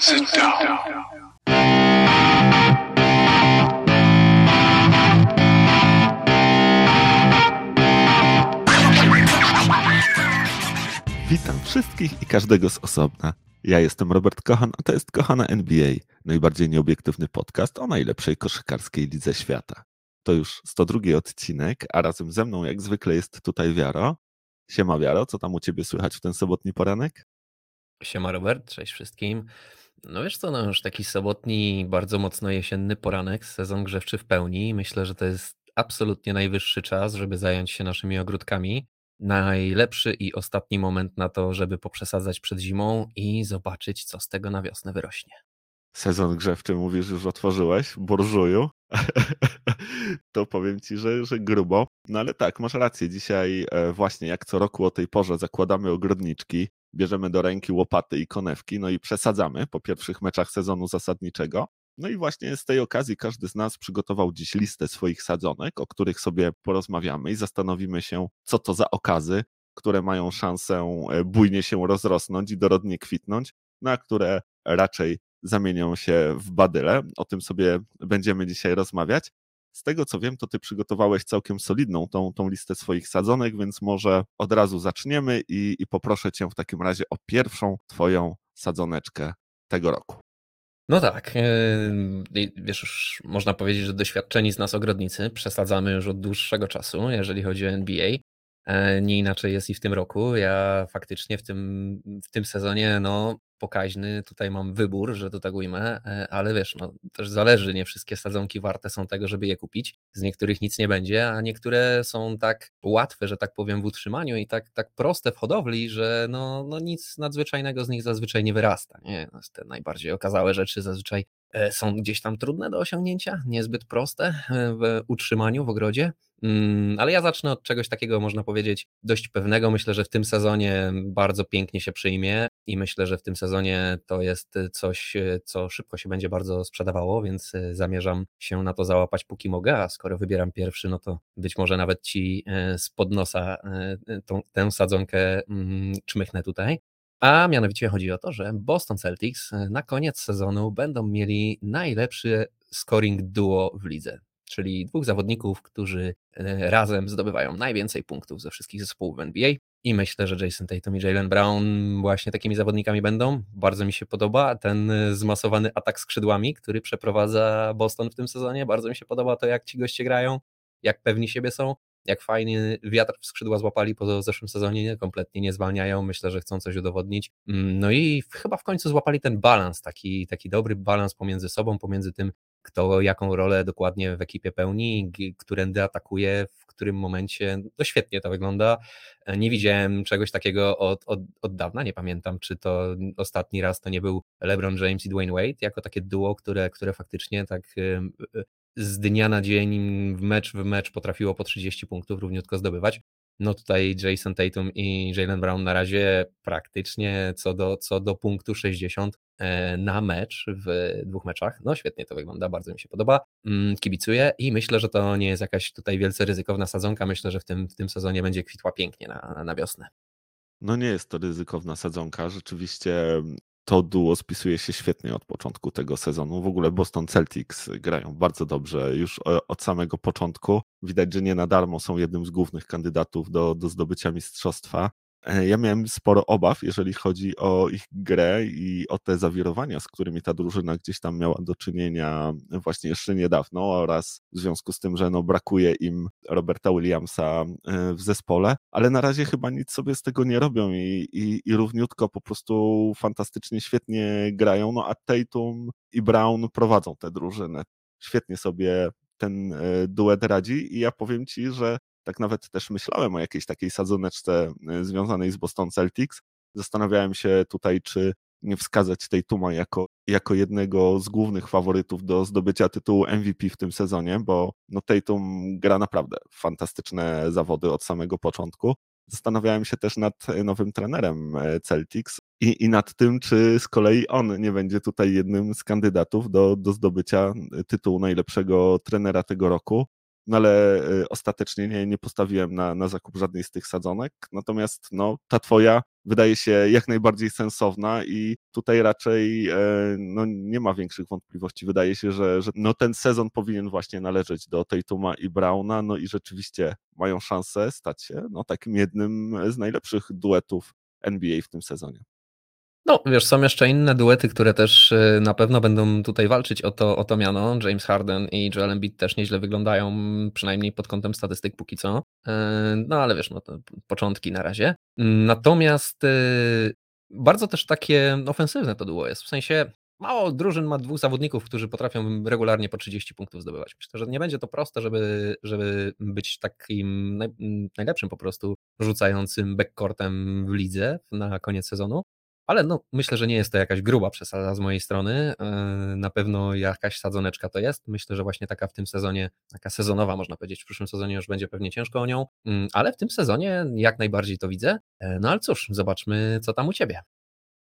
Sit down. Witam wszystkich i każdego z osobna. Ja jestem Robert Kochan, a to jest Kochana NBA, najbardziej nieobiektywny podcast o najlepszej koszykarskiej lidze świata. To już 102 odcinek, a razem ze mną jak zwykle jest tutaj Wiaro. Siema Wiaro, co tam u Ciebie słychać w ten sobotni poranek? Siema Robert, cześć wszystkim. No wiesz co, no już taki sobotni, bardzo mocno jesienny poranek, sezon grzewczy w pełni. Myślę, że to jest absolutnie najwyższy czas, żeby zająć się naszymi ogródkami. Najlepszy i ostatni moment na to, żeby poprzesadzać przed zimą i zobaczyć, co z tego na wiosnę wyrośnie. Sezon grzewczy mówisz, już otworzyłeś, burżuju. to powiem ci, że, że grubo. No ale tak, masz rację. Dzisiaj e, właśnie jak co roku o tej porze zakładamy ogrodniczki, bierzemy do ręki łopaty i konewki, no i przesadzamy po pierwszych meczach sezonu zasadniczego. No i właśnie z tej okazji każdy z nas przygotował dziś listę swoich sadzonek, o których sobie porozmawiamy i zastanowimy się, co to za okazy, które mają szansę e, bujnie się rozrosnąć i dorodnie kwitnąć, na które raczej zamienią się w badyle. O tym sobie będziemy dzisiaj rozmawiać. Z tego co wiem, to ty przygotowałeś całkiem solidną tą, tą listę swoich sadzonek, więc może od razu zaczniemy i, i poproszę cię w takim razie o pierwszą twoją sadzoneczkę tego roku. No tak, yy, wiesz, już można powiedzieć, że doświadczeni z nas ogrodnicy przesadzamy już od dłuższego czasu, jeżeli chodzi o NBA. E, nie inaczej jest i w tym roku. Ja faktycznie w tym, w tym sezonie no, pokaźny tutaj mam wybór, że to tak ujmę, e, ale wiesz, no, też zależy, nie wszystkie sadzonki warte są tego, żeby je kupić. Z niektórych nic nie będzie, a niektóre są tak łatwe, że tak powiem, w utrzymaniu i tak, tak proste w hodowli, że no, no nic nadzwyczajnego z nich zazwyczaj nie wyrasta. Nie? No, te najbardziej okazałe rzeczy zazwyczaj e, są gdzieś tam trudne do osiągnięcia, niezbyt proste w utrzymaniu w ogrodzie. Mm, ale ja zacznę od czegoś takiego, można powiedzieć, dość pewnego. Myślę, że w tym sezonie bardzo pięknie się przyjmie i myślę, że w tym sezonie to jest coś, co szybko się będzie bardzo sprzedawało, więc e, zamierzam się na to załapać póki mogę, a skoro wybieram pierwszy, no to być może nawet ci z podnosa e, tą, tę sadzonkę mm, czmychnę tutaj. A mianowicie chodzi o to, że Boston Celtics na koniec sezonu będą mieli najlepszy scoring duo w lidze czyli dwóch zawodników, którzy e, razem zdobywają najwięcej punktów ze wszystkich zespołów w NBA. I myślę, że Jason Tatum i Jalen Brown właśnie takimi zawodnikami będą. Bardzo mi się podoba ten e, zmasowany atak skrzydłami, który przeprowadza Boston w tym sezonie. Bardzo mi się podoba to, jak ci goście grają, jak pewni siebie są, jak fajnie wiatr w skrzydła złapali po zeszłym sezonie, kompletnie nie zwalniają, myślę, że chcą coś udowodnić. Mm, no i chyba w końcu złapali ten balans, taki, taki dobry balans pomiędzy sobą, pomiędzy tym, kto jaką rolę dokładnie w ekipie pełni, którędy atakuje, w którym momencie. No świetnie to wygląda. Nie widziałem czegoś takiego od, od, od dawna. Nie pamiętam, czy to ostatni raz to nie był LeBron James i Dwayne Wade, jako takie duo, które, które faktycznie tak z dnia na dzień, w mecz w mecz potrafiło po 30 punktów równiutko zdobywać. No tutaj Jason Tatum i Jalen Brown na razie praktycznie co do, co do punktu 60 e, na mecz w dwóch meczach. No świetnie to wygląda, bardzo mi się podoba. Mm, kibicuję i myślę, że to nie jest jakaś tutaj wielce ryzykowna sadzonka. Myślę, że w tym, w tym sezonie będzie kwitła pięknie na, na wiosnę. No nie jest to ryzykowna sadzonka. Rzeczywiście to duo spisuje się świetnie od początku tego sezonu. W ogóle Boston Celtics grają bardzo dobrze już od samego początku. Widać, że nie na darmo są jednym z głównych kandydatów do, do zdobycia mistrzostwa. E, ja miałem sporo obaw, jeżeli chodzi o ich grę i o te zawirowania, z którymi ta drużyna gdzieś tam miała do czynienia właśnie jeszcze niedawno oraz w związku z tym, że no brakuje im Roberta Williamsa e, w zespole, ale na razie chyba nic sobie z tego nie robią i, i, i równiutko po prostu fantastycznie, świetnie grają, no a Tatum i Brown prowadzą tę drużynę. Świetnie sobie ten e, duet radzi i ja powiem Ci, że tak nawet też myślałem o jakiejś takiej sadzoneczce e, związanej z Boston Celtics. Zastanawiałem się tutaj, czy nie wskazać tej Tuma jako, jako jednego z głównych faworytów do zdobycia tytułu MVP w tym sezonie, bo no Tatum gra naprawdę fantastyczne zawody od samego początku. Zastanawiałem się też nad nowym trenerem e, Celtics i, i nad tym, czy z kolei on nie będzie tutaj jednym z kandydatów do, do zdobycia tytułu najlepszego trenera tego roku no ale ostatecznie nie, nie postawiłem na, na zakup żadnej z tych sadzonek. Natomiast no, ta twoja wydaje się jak najbardziej sensowna i tutaj raczej no, nie ma większych wątpliwości. Wydaje się, że, że no, ten sezon powinien właśnie należeć do Tatuma i Browna, no i rzeczywiście mają szansę stać się no, takim jednym z najlepszych duetów NBA w tym sezonie. No, wiesz, są jeszcze inne duety, które też y, na pewno będą tutaj walczyć o to, o to miano. James Harden i Joel Embiid też nieźle wyglądają, przynajmniej pod kątem statystyk póki co. Y, no ale wiesz, no to początki na razie. Natomiast y, bardzo też takie ofensywne to duo jest. W sensie mało drużyn ma dwóch zawodników, którzy potrafią regularnie po 30 punktów zdobywać. Myślę, że nie będzie to proste, żeby, żeby być takim naj, najlepszym po prostu rzucającym backcourtem w lidze na koniec sezonu. Ale no, myślę, że nie jest to jakaś gruba przesada z mojej strony. Yy, na pewno jakaś sadzoneczka to jest. Myślę, że właśnie taka w tym sezonie, taka sezonowa można powiedzieć, w przyszłym sezonie już będzie pewnie ciężko o nią, yy, ale w tym sezonie jak najbardziej to widzę. Yy, no ale cóż, zobaczmy, co tam u ciebie.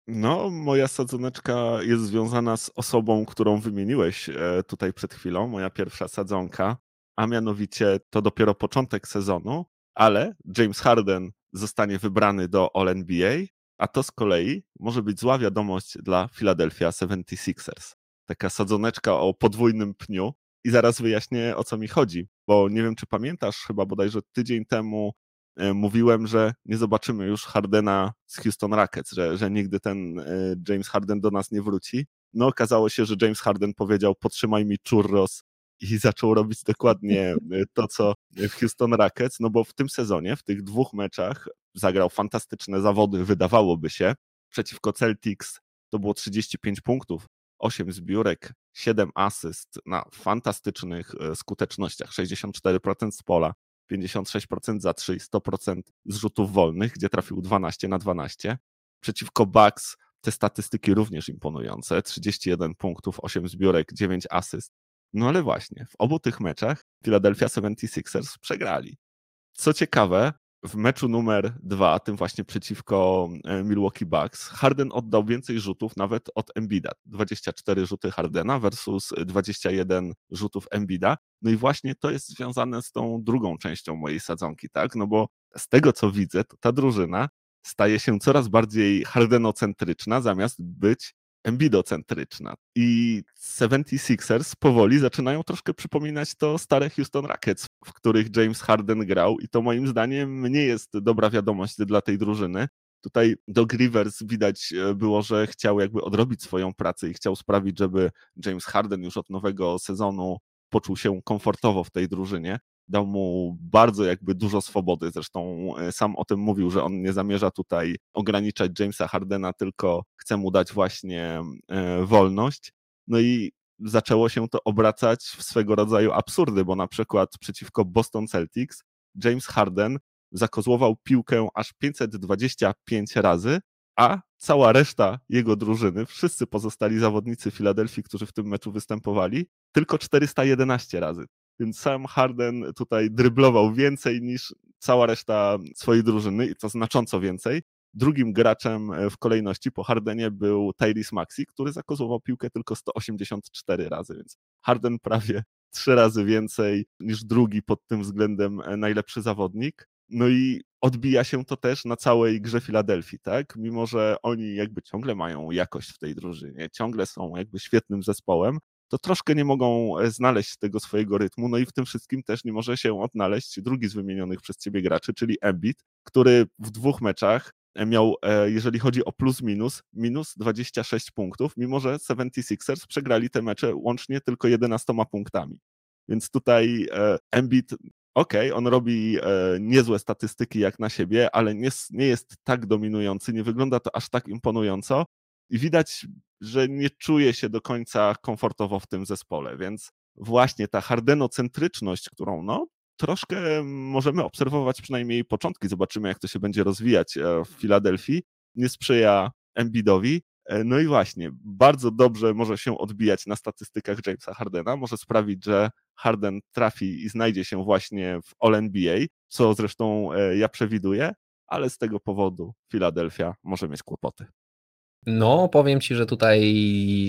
No, moja sadzoneczka jest związana z osobą, którą wymieniłeś e, tutaj przed chwilą, moja pierwsza sadzonka, a mianowicie to dopiero początek sezonu, ale James Harden zostanie wybrany do All-NBA, a to z kolei może być zła wiadomość dla Philadelphia 76ers. Taka sadzoneczka o podwójnym pniu i zaraz wyjaśnię o co mi chodzi, bo nie wiem czy pamiętasz, chyba bodajże tydzień temu E, mówiłem, że nie zobaczymy już Hardena z Houston Rockets, że, że nigdy ten e, James Harden do nas nie wróci. No okazało się, że James Harden powiedział podtrzymaj mi churros i zaczął robić dokładnie e, to, co w Houston Rockets, no bo w tym sezonie, w tych dwóch meczach zagrał fantastyczne zawody, wydawałoby się. Przeciwko Celtics to było 35 punktów, 8 zbiórek, 7 asyst na fantastycznych skutecznościach, 64% z pola, 56% za 3 i 100% z rzutów wolnych, gdzie trafił 12 na 12. Przeciwko Bucks te statystyki również imponujące. 31 punktów, 8 zbiórek, 9 asyst. No ale właśnie, w obu tych meczach Philadelphia 76ers przegrali. Co ciekawe, w meczu numer dwa, tym właśnie przeciwko e, Milwaukee Bucks, Harden oddał więcej rzutów nawet od Embida. 24 rzuty Hardena versus 21 rzutów Embida. No i właśnie to jest związane z tą drugą częścią mojej sadzonki, tak? No bo z tego co widzę, to ta drużyna staje się coraz bardziej hardenocentryczna, zamiast być embidocentryczna. I 76ers powoli zaczynają troszkę przypominać to stare Houston Rockets, w których James Harden grał i to moim zdaniem nie jest dobra wiadomość dla tej drużyny. Tutaj Doug Rivers widać e, było, że chciał jakby odrobić swoją pracę i chciał sprawić, żeby James Harden już od nowego sezonu poczuł się komfortowo w tej drużynie dał mu bardzo jakby dużo swobody. Zresztą e, sam o tym mówił, że on nie zamierza tutaj ograniczać Jamesa Hardena, tylko chce mu dać właśnie e, wolność. No i zaczęło się to obracać w swego rodzaju absurdy, bo na przykład przeciwko Boston Celtics James Harden zakozłował piłkę aż 525 razy, a cała reszta jego drużyny, wszyscy pozostali zawodnicy Filadelfii, którzy w tym meczu występowali, tylko 411 razy. Więc sam Harden tutaj dryblował więcej niż cała reszta swojej drużyny i to znacząco więcej. Drugim graczem e, w kolejności po Hardenie był Tyrese Maxi, który zakozłował piłkę tylko 184 razy, więc Harden prawie trzy razy więcej niż drugi pod tym względem e, najlepszy zawodnik. No i odbija się to też na całej grze Filadelfii, tak? Mimo, że oni jakby ciągle mają jakość w tej drużynie, ciągle są jakby świetnym zespołem, to troszkę nie mogą e, znaleźć tego swojego rytmu. No i w tym wszystkim też nie może się odnaleźć drugi z wymienionych przez ciebie graczy, czyli Embiid, który w dwóch meczach miał, e, jeżeli chodzi o plus minus, minus 26 punktów, mimo że 76ers przegrali te mecze łącznie tylko 11 punktami. Więc tutaj Embiid, okej, okay, on robi niezłe statystyki jak na siebie, ale nie, nie jest tak dominujący, nie wygląda to aż tak imponująco i widać że nie czuje się do końca komfortowo w tym zespole, więc właśnie ta hardenocentryczność, którą no, troszkę możemy obserwować przynajmniej początki, zobaczymy jak to się będzie rozwijać e, w Filadelfii, nie sprzyja Embiidowi. E, no i właśnie, bardzo dobrze może się odbijać na statystykach Jamesa Hardena, może sprawić, że Harden trafi i znajdzie się właśnie w All-NBA, co zresztą e, ja przewiduję, ale z tego powodu Filadelfia może mieć kłopoty. No, powiem ci, że tutaj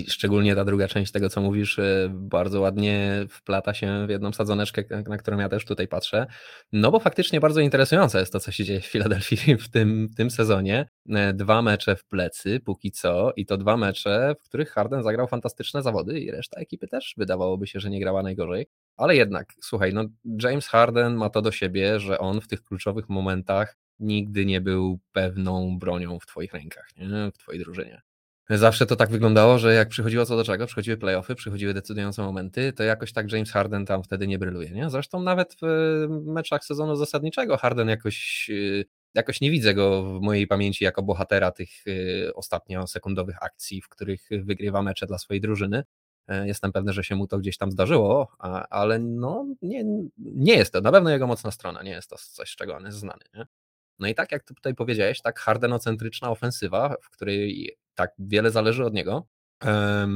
szczególnie ta druga część tego, co mówisz, e, bardzo ładnie wplata się w jedną sadzoneczkę, na którą ja też tutaj patrzę. No, bo faktycznie bardzo interesujące jest to, co się dzieje w Filadelfii w tym, w tym sezonie. E, dwa mecze w plecy, póki co, i to dwa mecze, w których Harden zagrał fantastyczne zawody, i reszta ekipy też wydawałoby się, że nie grała najgorzej. Ale jednak, słuchaj, no James Harden ma to do siebie, że on w tych kluczowych momentach nigdy nie był pewną bronią w twoich rękach, nie? w twojej drużynie. Zawsze to tak wyglądało, że jak przychodziło co do czego, przychodziły playoffy, przychodziły decydujące momenty, to jakoś tak James Harden tam wtedy nie bryluje. Nie? Zresztą nawet w meczach sezonu zasadniczego Harden jakoś, y, jakoś nie widzę go w mojej pamięci jako bohatera tych y, ostatnio sekundowych akcji, w których wygrywa mecze dla swojej drużyny. E, jestem pewny, że się mu to gdzieś tam zdarzyło, ale no nie, nie jest to na pewno jego mocna strona, nie jest to coś, z czego on jest znany. Nie? No i tak jak tutaj powiedziałeś, tak hardenocentryczna ofensywa, w której tak wiele zależy od niego,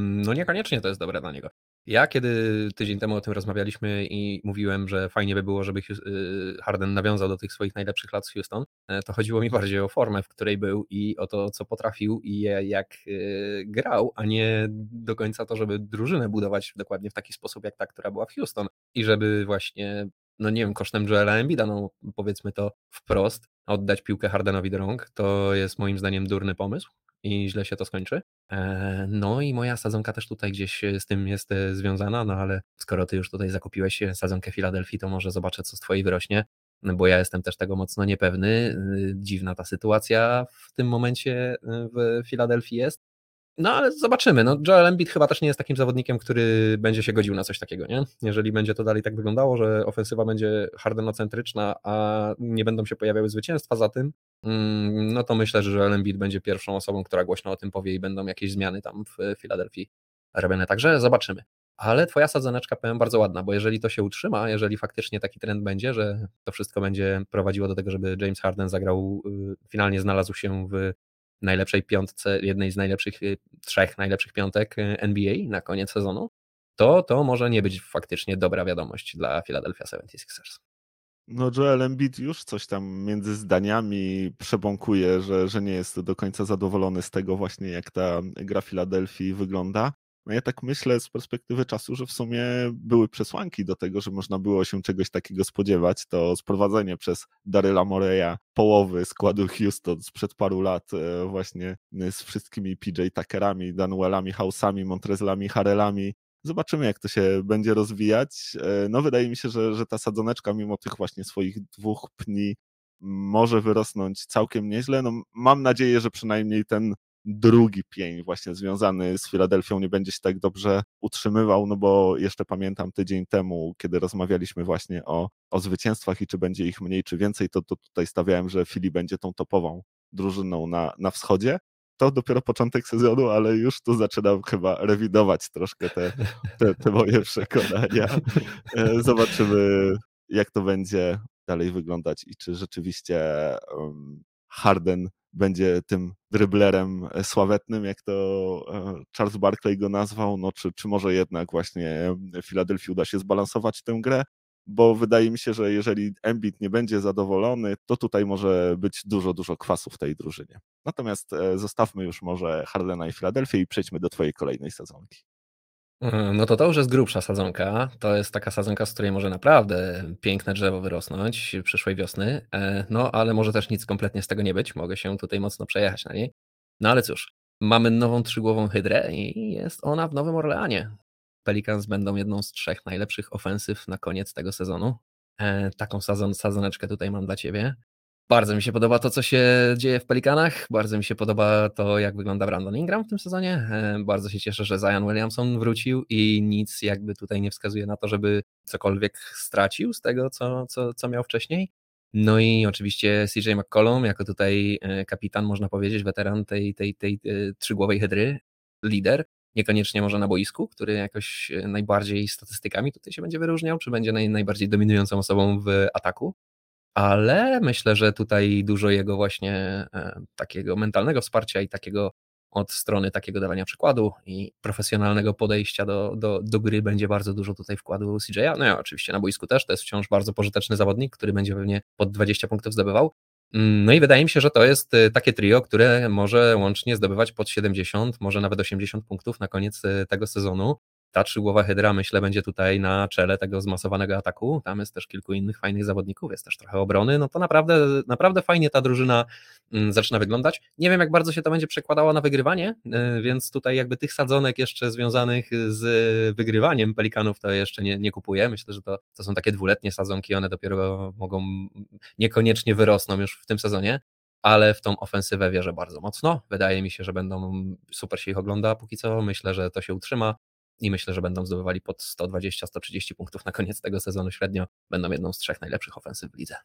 no niekoniecznie to jest dobre dla niego. Ja kiedy tydzień temu o tym rozmawialiśmy i mówiłem, że fajnie by było, żeby y, Harden nawiązał do tych swoich najlepszych lat z Houston, e, to chodziło mi bardziej o formę, w której był i o to, co potrafił i jak y, grał, a nie do końca to, żeby drużynę budować dokładnie w taki sposób, jak ta, która była w Houston i żeby właśnie no nie wiem, kosztem Joela Embida, no powiedzmy to wprost, oddać piłkę Hardenowi do rąk, to jest moim zdaniem durny pomysł i źle się to skończy. E, no i moja sadzonka też tutaj gdzieś z tym jest e, związana, no ale skoro ty już tutaj zakupiłeś sadzonkę Filadelfii, to może zobaczę, co z twojej wyrośnie, bo ja jestem też tego mocno niepewny. Dziwna ta sytuacja w tym momencie w Filadelfii jest. No ale zobaczymy. No, Joel Embiid chyba też nie jest takim zawodnikiem, który będzie się godził na coś takiego, nie? Jeżeli będzie to dalej tak wyglądało, że ofensywa będzie hardenocentryczna, a nie będą się pojawiały zwycięstwa za tym, mm, no to myślę, że Joel Embiid będzie pierwszą osobą, która głośno o tym powie i będą jakieś zmiany tam w Filadelfii robione. Także zobaczymy. Ale twoja sadzoneczka powiem bardzo ładna, bo jeżeli to się utrzyma, jeżeli faktycznie taki trend będzie, że to wszystko będzie prowadziło do tego, żeby James Harden zagrał, y, finalnie znalazł się w najlepszej piątce, jednej z najlepszych, y, trzech najlepszych piątek y, NBA na koniec sezonu, to to może nie być faktycznie dobra wiadomość dla Philadelphia 76ers. No Joel Embiid już coś tam między zdaniami przebąkuje, że, że nie jest do końca zadowolony z tego właśnie, jak ta gra Filadelfii wygląda. No ja tak myślę z perspektywy czasu, że w sumie były przesłanki do tego, że można było się czegoś takiego spodziewać. To sprowadzenie przez Daryla Moreya połowy składu Houston sprzed paru lat e, właśnie z wszystkimi PJ Tuckerami, Danuelami, House'ami, Montrezlami, Harelami. Zobaczymy, jak to się będzie rozwijać. E, no, wydaje mi się, że, że ta sadzoneczka, mimo tych właśnie swoich dwóch pni, może wyrosnąć całkiem nieźle. No, mam nadzieję, że przynajmniej ten drugi pień właśnie związany z Filadelfią nie będzie się tak dobrze utrzymywał, no bo jeszcze pamiętam tydzień temu, kiedy rozmawialiśmy właśnie o, o zwycięstwach i czy będzie ich mniej czy więcej, to, to tutaj stawiałem, że Fili będzie tą topową drużyną na, na wschodzie. To dopiero początek sezonu, ale już tu zaczynam chyba rewidować troszkę te, te, te moje przekonania. E, zobaczymy, jak to będzie dalej wyglądać i czy rzeczywiście Harden będzie tym dryblerem e, sławetnym, jak to e, Charles Barkley go nazwał, no czy, czy może jednak właśnie Filadelfii uda się zbalansować tę grę, bo wydaje mi się, że jeżeli Embiid nie będzie zadowolony, to tutaj może być dużo, dużo kwasu w tej drużynie. Natomiast e, zostawmy już może Hardena i Filadelfię i przejdźmy do twojej kolejnej sezonki. No to to już jest grubsza sadzonka. To jest taka sadzonka, z której może naprawdę piękne drzewo wyrosnąć przyszłej wiosny. E, no ale może też nic kompletnie z tego nie być. Mogę się tutaj mocno przejechać na niej. No ale cóż, mamy nową trzygłową hydrę i jest ona w Nowym Orleanie. Pelicans będą jedną z trzech najlepszych ofensyw na koniec tego sezonu. E, taką sadzon, sadzoneczkę tutaj mam dla ciebie. Bardzo mi się podoba to, co się dzieje w Pelikanach. Bardzo mi się podoba to, jak wygląda Brandon Ingram w tym sezonie. E, bardzo się cieszę, że Zion Williamson wrócił i nic jakby tutaj nie wskazuje na to, żeby cokolwiek stracił z tego, co, co, co miał wcześniej. No i oczywiście CJ McCollum, jako tutaj e, kapitan, można powiedzieć, weteran tej, tej, tej, tej e, trzygłowej hydry, lider, niekoniecznie może na boisku, który jakoś najbardziej statystykami tutaj się będzie wyróżniał, czy będzie naj, najbardziej dominującą osobą w ataku ale myślę, że tutaj dużo jego właśnie e, takiego mentalnego wsparcia i takiego od strony takiego dawania przykładu i profesjonalnego podejścia do, do, do gry będzie bardzo dużo tutaj wkładu CJ'a. No ja oczywiście na boisku też, to jest wciąż bardzo pożyteczny zawodnik, który będzie pewnie pod 20 punktów zdobywał. Mm, no i wydaje mi się, że to jest y, takie trio, które może łącznie zdobywać pod 70, może nawet 80 punktów na koniec y, tego sezonu ta trzygłowa hydra, myślę, będzie tutaj na czele tego zmasowanego ataku. Tam jest też kilku innych fajnych zawodników, jest też trochę obrony. No to naprawdę, naprawdę fajnie ta drużyna mm, zaczyna wyglądać. Nie wiem, jak bardzo się to będzie przekładało na wygrywanie, y, więc tutaj jakby tych sadzonek jeszcze związanych z wygrywaniem pelikanów to jeszcze nie, nie kupuję. Myślę, że to, to są takie dwuletnie sadzonki, one dopiero mogą niekoniecznie wyrosną już w tym sezonie ale w tą ofensywę wierzę bardzo mocno. Wydaje mi się, że będą super się ich ogląda póki co. Myślę, że to się utrzyma i myślę, że będą zdobywali pod 120-130 punktów na koniec tego sezonu średnio. Będą jedną z trzech najlepszych ofensyw w lidze.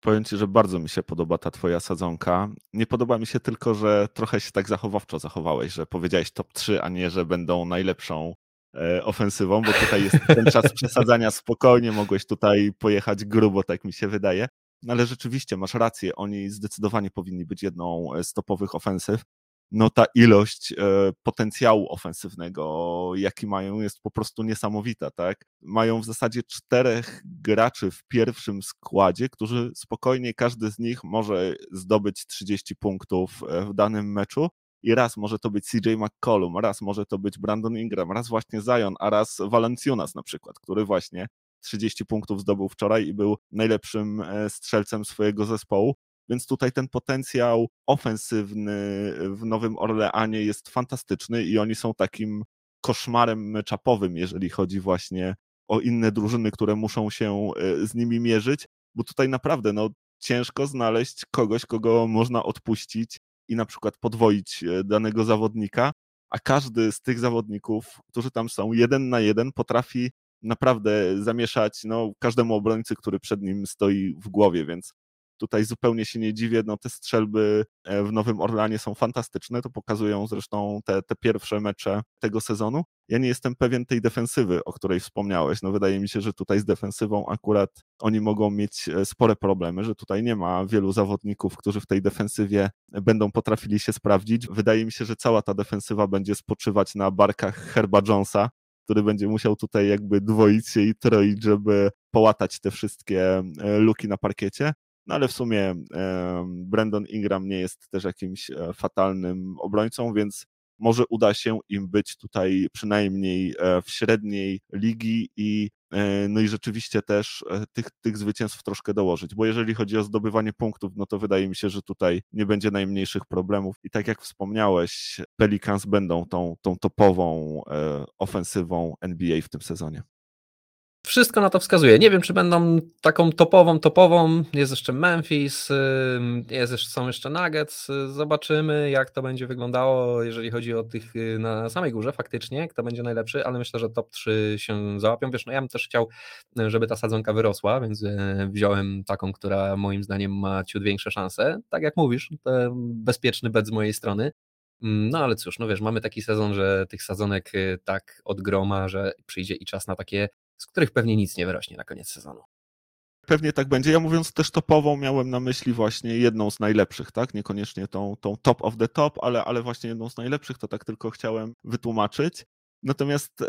Powiem Ci, że bardzo mi się podoba ta Twoja sadzonka. Nie podoba mi się tylko, że trochę się tak zachowawczo zachowałeś, że powiedziałeś top 3, a nie, że będą najlepszą e, ofensywą, bo tutaj jest ten czas przesadzania spokojnie, mogłeś tutaj pojechać grubo, tak mi się wydaje. No ale rzeczywiście masz rację, oni zdecydowanie powinni być jedną z topowych ofensyw no ta ilość e, potencjału ofensywnego, jaki mają, jest po prostu niesamowita, tak? Mają w zasadzie czterech graczy w pierwszym składzie, którzy spokojnie, każdy z nich może zdobyć 30 punktów e, w danym meczu. I raz może to być CJ McCollum, raz może to być Brandon Ingram, raz właśnie Zion, a raz Valenciunas na przykład, który właśnie 30 punktów zdobył wczoraj i był najlepszym e, strzelcem swojego zespołu. Więc tutaj ten potencjał ofensywny w Nowym Orleanie jest fantastyczny i oni są takim koszmarem czapowym, jeżeli chodzi właśnie o inne drużyny, które muszą się e, z nimi mierzyć, bo tutaj naprawdę no, ciężko znaleźć kogoś, kogo można odpuścić i na przykład podwoić e, danego zawodnika, a każdy z tych zawodników, którzy tam są jeden na jeden, potrafi naprawdę zamieszać no, każdemu obrońcy, który przed nim stoi w głowie, więc Tutaj zupełnie się nie dziwię, no te strzelby e, w Nowym Orlanie są fantastyczne, to pokazują zresztą te, te pierwsze mecze tego sezonu. Ja nie jestem pewien tej defensywy, o której wspomniałeś. No wydaje mi się, że tutaj z defensywą akurat oni mogą mieć e, spore problemy, że tutaj nie ma wielu zawodników, którzy w tej defensywie będą potrafili się sprawdzić. Wydaje mi się, że cała ta defensywa będzie spoczywać na barkach Herba Jonesa, który będzie musiał tutaj jakby dwoić się i troić, żeby połatać te wszystkie e, luki na parkiecie. No ale w sumie Brandon Ingram nie jest też jakimś e, fatalnym obrońcą, więc może uda się im być tutaj przynajmniej e, w średniej ligi i e, no i rzeczywiście też tych, tych zwycięstw troszkę dołożyć, bo jeżeli chodzi o zdobywanie punktów, no to wydaje mi się, że tutaj nie będzie najmniejszych problemów i tak jak wspomniałeś, Pelicans będą tą, tą topową ofensywą NBA w tym sezonie. Wszystko na to wskazuje. Nie wiem, czy będą taką topową, topową. Jest jeszcze Memphis, jest, są jeszcze Nuggets. Zobaczymy, jak to będzie wyglądało, jeżeli chodzi o tych y, na samej górze faktycznie, kto będzie najlepszy, ale myślę, że top 3 się załapią. Wiesz, no ja bym też chciał, żeby ta sadzonka wyrosła, więc e, wziąłem taką, która moim zdaniem ma ciut większe szanse. Tak jak mówisz, bezpieczny bet z mojej strony. Mm, no ale cóż, no wiesz, mamy taki sezon, że tych sadzonek y, tak od groma, że przyjdzie i czas na takie z których pewnie nic nie wyrośnie na koniec sezonu. Pewnie tak będzie. Ja mówiąc też topową, miałem na myśli właśnie jedną z najlepszych, tak? Niekoniecznie tą, tą top of the top, ale, ale właśnie jedną z najlepszych, to tak tylko chciałem wytłumaczyć. Natomiast e,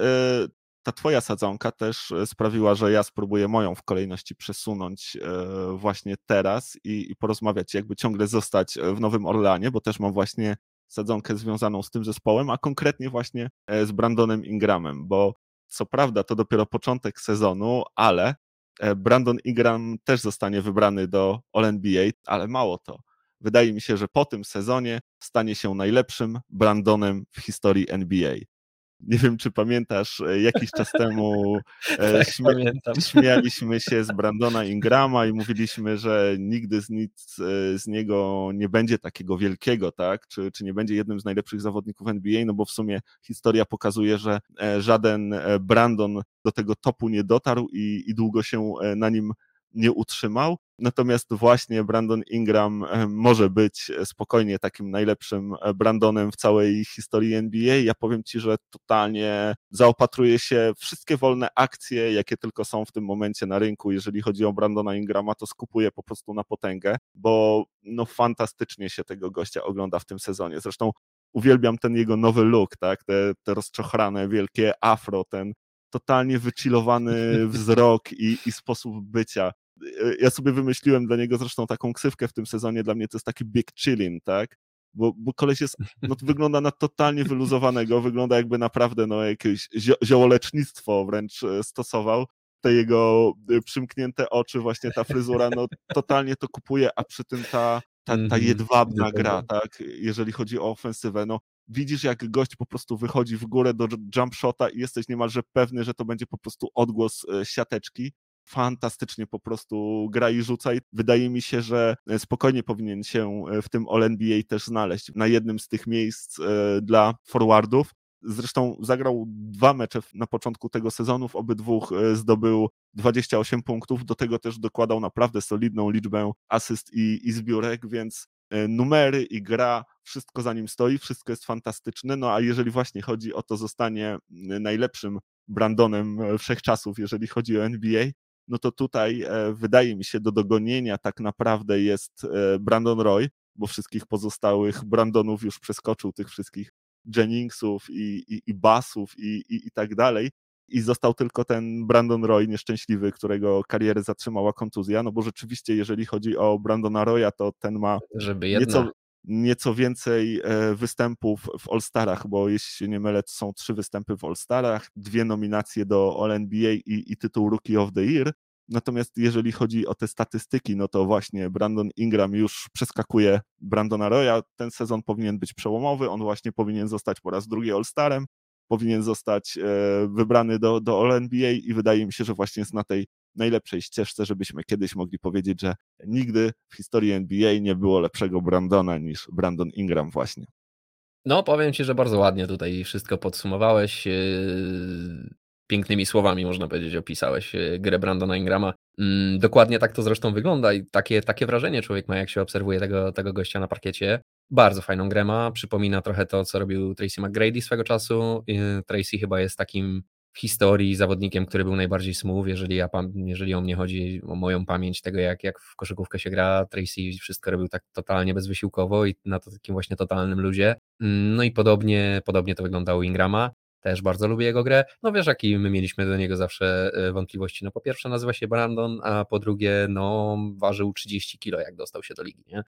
ta twoja sadzonka też e, sprawiła, że ja spróbuję moją w kolejności przesunąć e, właśnie teraz i, i porozmawiać, jakby ciągle zostać w Nowym Orleanie, bo też mam właśnie sadzonkę związaną z tym zespołem, a konkretnie właśnie z Brandonem Ingramem, bo co prawda to dopiero początek sezonu, ale e, Brandon Ingram też zostanie wybrany do All-NBA, ale mało to. Wydaje mi się, że po tym sezonie stanie się najlepszym Brandonem w historii NBA. Nie wiem, czy pamiętasz, e, jakiś czas temu e, tak, śmia śmialiśmy się z Brandona Ingrama i mówiliśmy, że nigdy z nic z niego nie będzie takiego wielkiego, tak? Czy, czy nie będzie jednym z najlepszych zawodników NBA, no bo w sumie historia pokazuje, że e, żaden Brandon do tego topu nie dotarł i, i długo się na nim nie utrzymał. Natomiast właśnie Brandon Ingram e, może być spokojnie takim najlepszym e, Brandonem w całej historii NBA. Ja powiem Ci, że totalnie zaopatruje się wszystkie wolne akcje, jakie tylko są w tym momencie na rynku. Jeżeli chodzi o Brandona Ingrama, to skupuje po prostu na potęgę, bo no fantastycznie się tego gościa ogląda w tym sezonie. Zresztą uwielbiam ten jego nowy look, tak? Te, te rozczochrane wielkie afro, ten totalnie wychillowany wzrok i, i sposób bycia. ja sobie wymyśliłem dla niego zresztą taką ksywkę w tym sezonie, dla mnie to jest taki big chillin, tak? Bo, bo koleś jest, no wygląda na totalnie wyluzowanego, wygląda jakby naprawdę no jakieś ziołolecznictwo wręcz e, stosował. Te jego e, przymknięte oczy, właśnie ta fryzura, no totalnie to kupuje, a przy tym ta, ta, ta mhm. jedwabna gra, tak, jeżeli chodzi o ofensywę, no widzisz jak gość po prostu wychodzi w górę do jump shota i jesteś niemalże pewny, że to będzie po prostu odgłos e, siateczki. Fantastycznie po prostu gra i rzuca i wydaje mi się, że e, spokojnie powinien się e, w tym All-NBA też znaleźć. Na jednym z tych miejsc dla forwardów. Zresztą zagrał dwa mecze na początku tego sezonu, w obydwu zdobył 28 punktów, do tego też dokładał naprawdę solidną liczbę asyst i, i zbiórek, więc numery i gra, wszystko za nim stoi, wszystko jest fantastyczne, no a jeżeli właśnie chodzi o to zostanie najlepszym Brandonem wszechczasów, jeżeli chodzi o NBA, no to tutaj e, wydaje mi się do dogonienia tak naprawdę jest e, Brandon Roy, bo wszystkich pozostałych Brandonów już przeskoczył, tych wszystkich Jenningsów i, i, i Bassów i, i, i tak dalej. I został tylko ten Brandon Roy nieszczęśliwy, którego karierę zatrzymała kontuzja, no bo rzeczywiście jeżeli chodzi o Brandona Roya, to ten ma nieco, nieco więcej e, występów w All-Starach, bo jeśli się nie mylę, to są trzy występy w All-Starach, dwie nominacje do All-NBA i, i tytuł Rookie of the Year. Natomiast jeżeli chodzi o te statystyki, no to właśnie Brandon Ingram już przeskakuje Brandona Roya. Ten sezon powinien być przełomowy, on właśnie powinien zostać po raz drugi All-Starem, powinien zostać e, wybrany do, do All-NBA i wydaje mi się, że właśnie jest na tej najlepszej ścieżce, żebyśmy kiedyś mogli powiedzieć, że nigdy w historii NBA nie było lepszego Brandona niż Brandon Ingram właśnie. No, powiem Ci, że bardzo ładnie tutaj wszystko podsumowałeś. Yy, pięknymi słowami, można powiedzieć, opisałeś yy, grę Brandona Ingrama. Mm, dokładnie tak to zresztą wygląda i takie, takie wrażenie człowiek ma, jak się obserwuje tego, tego gościa na parkiecie. Bardzo fajną grę ma, przypomina trochę to, co robił Tracy McGrady swego czasu. Tracy chyba jest takim w historii zawodnikiem, który był najbardziej smooth, jeżeli, ja, jeżeli o mnie chodzi, o moją pamięć tego, jak, jak w koszykówkę się gra, Tracy wszystko robił tak totalnie bezwysiłkowo i na takim właśnie totalnym ludzie. No i podobnie, podobnie to wyglądało Ingrama. Też bardzo lubię jego grę. No wiesz, jaki my mieliśmy do niego zawsze e, wątpliwości. No po pierwsze nazywa się Brandon, a po drugie, no ważył 30 kilo, jak dostał się do ligi, nie?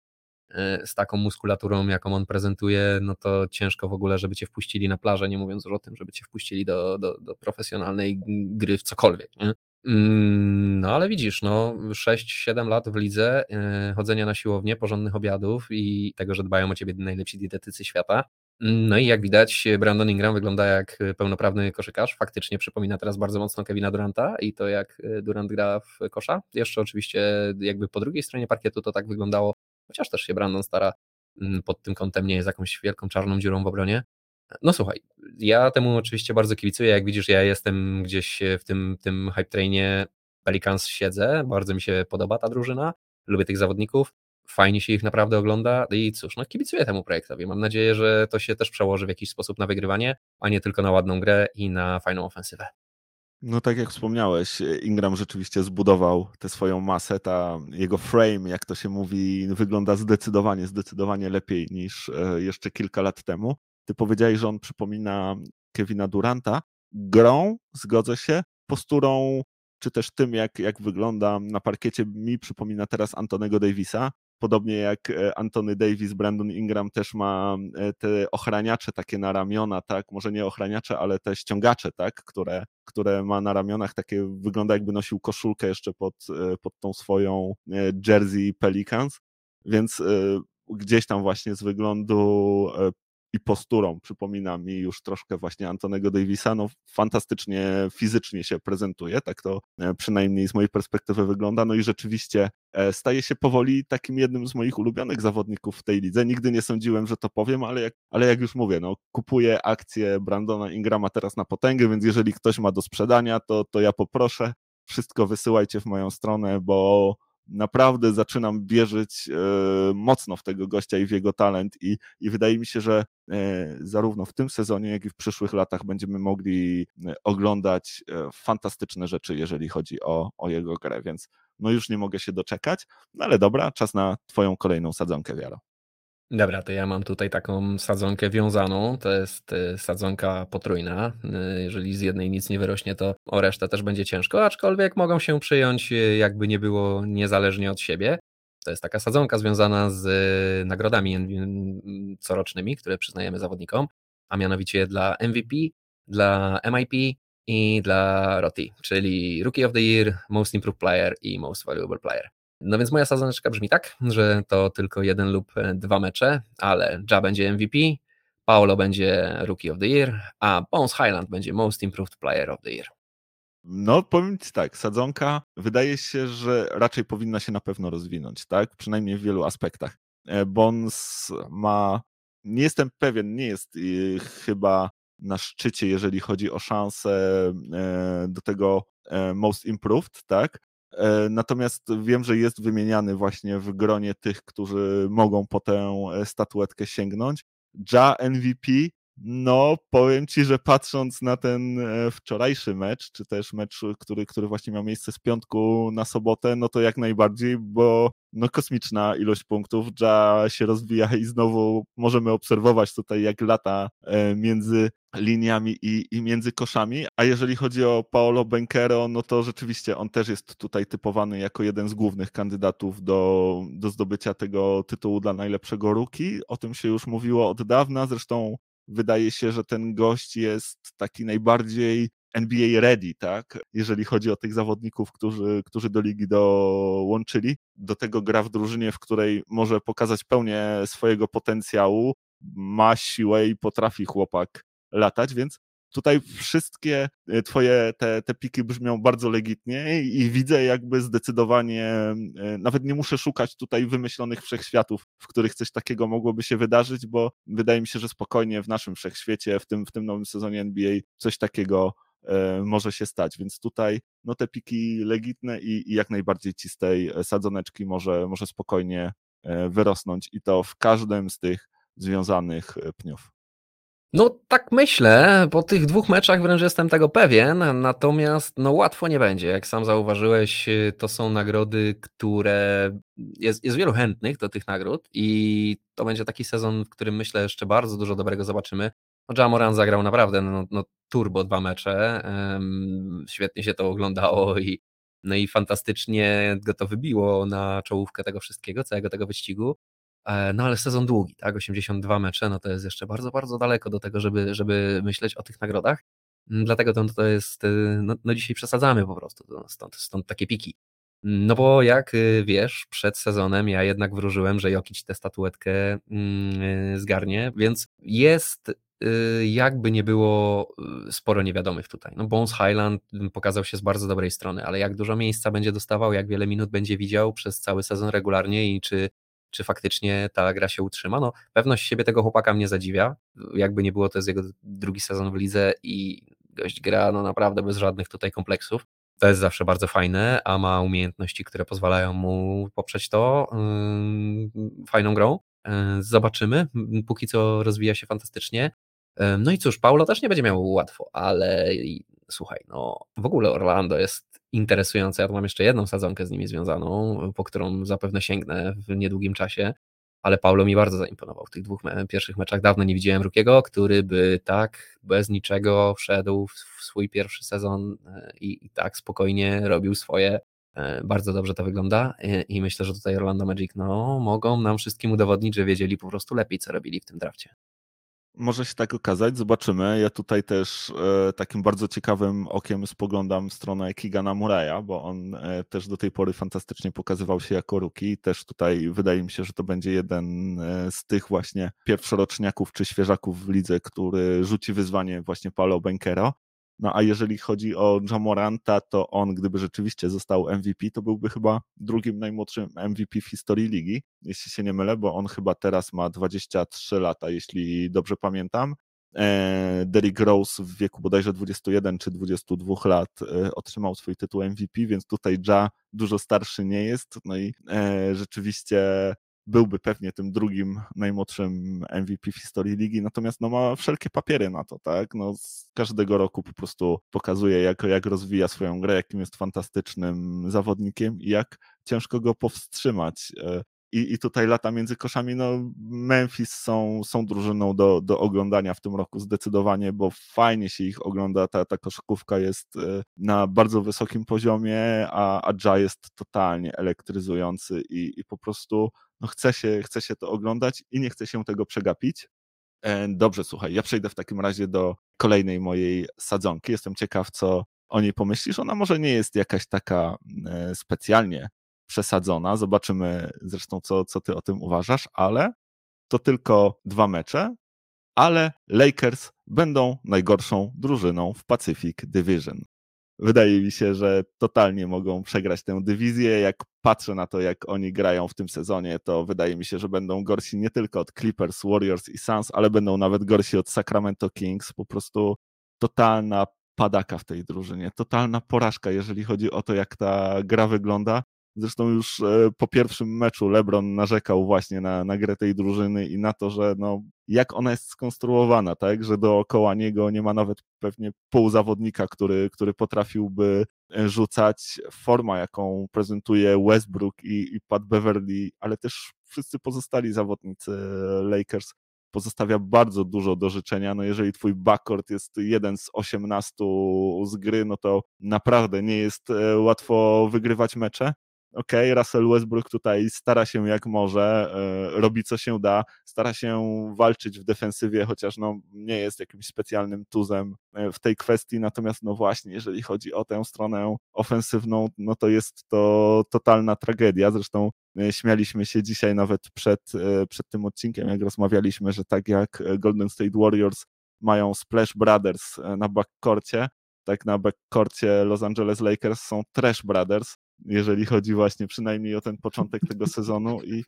E, z taką muskulaturą, jaką on prezentuje, no to ciężko w ogóle, żeby cię wpuścili na plażę, nie mówiąc już o tym, żeby cię wpuścili do, do, do profesjonalnej gry w cokolwiek. Nie? Mm, no ale widzisz, no 6-7 lat w lidze, yy, chodzenia na siłownię, porządnych obiadów i tego, że dbają o ciebie najlepsi dietetycy świata. Mm, no i jak widać, Brandon Ingram wygląda jak pełnoprawny koszykarz. Faktycznie przypomina teraz bardzo mocno Kevina Duranta i to, jak Durant gra w kosza. Jeszcze oczywiście jakby po drugiej stronie parkietu to tak wyglądało chociaż też się Brandon stara mm, pod tym kątem nie jest jakąś wielką czarną dziurą w obronie. No słuchaj, ja temu oczywiście bardzo kibicuję, jak widzisz ja jestem gdzieś w tym, tym hype trainie Pelicans siedzę, bardzo mi się podoba ta drużyna, lubię tych zawodników, fajnie się ich naprawdę ogląda. I cóż, no kibicuję temu projektowi, mam nadzieję, że to się też przełoży w jakiś sposób na wygrywanie, a nie tylko na ładną grę i na fajną ofensywę. No tak jak wspomniałeś, Ingram rzeczywiście zbudował tę swoją masę, ta jego frame, jak to się mówi, wygląda zdecydowanie, zdecydowanie lepiej niż e, jeszcze kilka lat temu. Ty powiedziałeś, że on przypomina Kevina Duranta. Grą, zgodzę się, posturą, czy też tym, jak, jak wygląda na parkiecie, mi przypomina teraz Antonego Davisa. Podobnie jak e, Antony Davis, Brandon Ingram też ma e, te ochraniacze takie na ramiona, tak? Może nie ochraniacze, ale te ściągacze, tak? Które, które ma na ramionach, takie wygląda jakby nosił koszulkę jeszcze pod, e, pod tą swoją jersey Pelicans. Więc gdzieś tam właśnie z wyglądu i posturą przypomina mi już troszkę właśnie Antonego Davisa. No, fantastycznie fizycznie się prezentuje, tak to przynajmniej z mojej perspektywy wygląda. No i rzeczywiście staje się powoli takim jednym z moich ulubionych zawodników w tej lidze. Nigdy nie sądziłem, że to powiem, ale jak, ale jak już mówię, no, kupuję akcję Brandona Ingrama teraz na potęgę, więc jeżeli ktoś ma do sprzedania, to, to ja poproszę. Wszystko wysyłajcie w moją stronę, bo naprawdę zaczynam wierzyć e, mocno w tego gościa i w jego talent i, i wydaje mi się, że e, zarówno w tym sezonie, jak i w przyszłych latach będziemy mogli e, oglądać fantastyczne rzeczy, jeżeli chodzi o, o jego grę, więc no już nie mogę się doczekać, no ale dobra, czas na twoją kolejną sadzonkę, Wiaro. Dobra, to ja mam tutaj taką sadzonkę wiązaną. To jest y, sadzonka potrójna. Y, jeżeli z jednej nic nie wyrośnie, to o resztę też będzie ciężko, aczkolwiek mogą się przyjąć, y, jakby nie było, niezależnie od siebie. To jest taka sadzonka związana z nagrodami corocznymi, które przyznajemy zawodnikom, a mianowicie dla MVP, dla MIP i dla ROTI, czyli Rookie of the Year, Most Improved Player i Most Valuable Player. No więc moja sadzoneczka brzmi tak, że to tylko jeden lub dwa mecze, ale Ja będzie MVP, Paolo będzie Rookie of the Year, a Bones Highland będzie Most Improved Player of the Year. No, powiem Ci tak, sadzonka wydaje się, że raczej powinna się na pewno rozwinąć, tak? Przynajmniej w wielu aspektach. E, Bones ma, nie jestem pewien, nie jest y, chyba na szczycie, jeżeli chodzi o szanse e, do tego e, Most Improved, tak? E, natomiast wiem, że jest wymieniany właśnie w gronie tych, którzy mogą po tę statuetkę sięgnąć. Ja MVP, no powiem ci, że patrząc na ten wczorajszy mecz, czy też mecz, który, który właśnie miał miejsce z piątku na sobotę, no to jak najbardziej, bo no kosmiczna ilość punktów. Ja się rozwija i znowu możemy obserwować tutaj, jak lata e, między liniami i, i między koszami. A jeżeli chodzi o Paolo Benkero, no to rzeczywiście on też jest tutaj typowany jako jeden z głównych kandydatów do, do zdobycia tego tytułu dla najlepszego ruki. O tym się już mówiło od dawna. Zresztą wydaje się, że ten gość jest taki najbardziej NBA ready, tak? Jeżeli chodzi o tych zawodników, którzy, którzy do ligi dołączyli. Do tego gra w drużynie, w której może pokazać pełnię swojego potencjału, ma siłę i potrafi chłopak latać, więc tutaj wszystkie e, twoje te, te piki brzmią bardzo legitnie i widzę jakby zdecydowanie, e, nawet nie muszę szukać tutaj wymyślonych wszechświatów, w których coś takiego mogłoby się wydarzyć, bo wydaje mi się, że spokojnie w naszym wszechświecie, w tym, w tym nowym sezonie NBA coś takiego może się stać. Więc tutaj no, te piki legitne i, i jak najbardziej ci z tej e, sadzoneczki może, może spokojnie e, wyrosnąć i to w każdym z tych związanych pniów. No tak myślę, po tych dwóch meczach wręcz jestem tego pewien, natomiast no łatwo nie będzie. Jak sam zauważyłeś, to są nagrody, które jest, jest wielu chętnych do tych nagród i to będzie taki sezon, w którym myślę jeszcze bardzo dużo dobrego zobaczymy. No, Jamoran zagrał naprawdę no, no, turbo dwa mecze. Świetnie się to oglądało i, no i fantastycznie go to wybiło na czołówkę tego wszystkiego, całego tego wyścigu. E, no ale sezon długi, tak? 82 mecze, no to jest jeszcze bardzo, bardzo daleko do tego, żeby, żeby myśleć o tych nagrodach. Mm, dlatego to, to jest, no, no dzisiaj przesadzamy po prostu, stąd, stąd takie piki. No bo jak y, wiesz, przed sezonem ja jednak wróżyłem, że Jokic tę statuetkę mm, y, zgarnie, więc jest jakby nie było y, sporo niewiadomych tutaj. No Bones Highland pokazał się z bardzo dobrej strony, ale jak dużo miejsca będzie dostawał, jak wiele minut będzie widział przez cały sezon regularnie i czy, czy faktycznie ta gra się utrzyma. No, pewność siebie tego chłopaka mnie zadziwia. Jakby nie było, to jest jego drugi sezon w lidze i gość gra no naprawdę bez żadnych tutaj kompleksów. To jest zawsze bardzo fajne, a ma umiejętności, które pozwalają mu poprzeć to fajną grą. Yy, zobaczymy. Póki co rozwija się fantastycznie. No i cóż, Paulo też nie będzie miał łatwo, ale słuchaj, no w ogóle Orlando jest interesujące. Ja tu mam jeszcze jedną sadzonkę z nimi związaną, po którą zapewne sięgnę w niedługim czasie, ale Paulo mi bardzo zaimponował w tych dwóch me pierwszych meczach. Dawno nie widziałem Rukiego, który by tak bez niczego wszedł w swój pierwszy sezon e, i, i tak spokojnie robił swoje. E, bardzo dobrze to wygląda e, i myślę, że tutaj Orlando Magic no, mogą nam wszystkim udowodnić, że wiedzieli po prostu lepiej, co robili w tym drafcie. Może się tak okazać, zobaczymy. Ja tutaj też e, takim bardzo ciekawym okiem spoglądam w stronę Kigana Muraya, bo on e, też do tej pory fantastycznie pokazywał się jako ruki. Też tutaj wydaje mi się, że to będzie jeden e, z tych właśnie pierwszoroczniaków czy świeżaków w lidze, który rzuci wyzwanie właśnie Paulo Benkero. No a jeżeli chodzi o Jamoranta, to on, gdyby rzeczywiście został MVP, to byłby chyba drugim najmłodszym MVP w historii ligi, jeśli się nie mylę, bo on chyba teraz ma 23 lata, jeśli dobrze pamiętam. E, Derrick Rose w wieku bodajże 21 czy 22 lat e, otrzymał swój tytuł MVP, więc tutaj Ja dużo starszy nie jest. No i e, rzeczywiście byłby pewnie tym drugim najmłodszym MVP w historii ligi, natomiast no, ma wszelkie papiery na to, tak? No, z każdego roku po prostu pokazuje, jak, jak rozwija swoją grę, jakim jest fantastycznym zawodnikiem i jak ciężko go powstrzymać. E, i, i tutaj lata między koszami, no Memphis są, są drużyną do, do oglądania w tym roku zdecydowanie, bo fajnie się ich ogląda, ta, ta koszykówka jest e, na bardzo wysokim poziomie, a, a Ja jest totalnie elektryzujący i, i po prostu no chce, się, chce się to oglądać i nie chce się tego przegapić. E, dobrze, słuchaj, ja przejdę w takim razie do kolejnej mojej sadzonki. Jestem ciekaw, co o niej pomyślisz. Ona może nie jest jakaś taka e, specjalnie przesadzona. Zobaczymy zresztą, co, co ty o tym uważasz, ale to tylko dwa mecze, ale Lakers będą najgorszą drużyną w Pacific Division. Wydaje mi się, że totalnie mogą przegrać tę dywizję. Jak patrzę na to, jak oni grają w tym sezonie, to wydaje mi się, że będą gorsi nie tylko od Clippers, Warriors i Suns, ale będą nawet gorsi od Sacramento Kings. Po prostu totalna padaka w tej drużynie, totalna porażka, jeżeli chodzi o to, jak ta gra wygląda. Zresztą już e, po pierwszym meczu LeBron narzekał właśnie na, na grę tej drużyny i na to, że no, jak ona jest skonstruowana, tak, że dookoła niego nie ma nawet pewnie pół zawodnika, który, który potrafiłby e, rzucać. Forma, jaką prezentuje Westbrook i, i Pat Beverly, ale też wszyscy pozostali zawodnicy Lakers pozostawia bardzo dużo do życzenia. No jeżeli twój backcourt jest jeden z 18 z gry, no to naprawdę nie jest e, łatwo wygrywać mecze ok, Russell Westbrook tutaj stara się jak może, e, robi co się da, stara się walczyć w defensywie, chociaż no, nie jest jakimś specjalnym tuzem e, w tej kwestii, natomiast no właśnie, jeżeli chodzi o tę stronę ofensywną, no to jest to totalna tragedia, zresztą e, śmialiśmy się dzisiaj nawet przed, przed tym odcinkiem, jak rozmawialiśmy, że tak jak Golden State Warriors mają Splash Brothers na backcourcie, tak na backcourcie Los Angeles Lakers są Trash Brothers, jeżeli chodzi właśnie przynajmniej o ten początek tego sezonu i,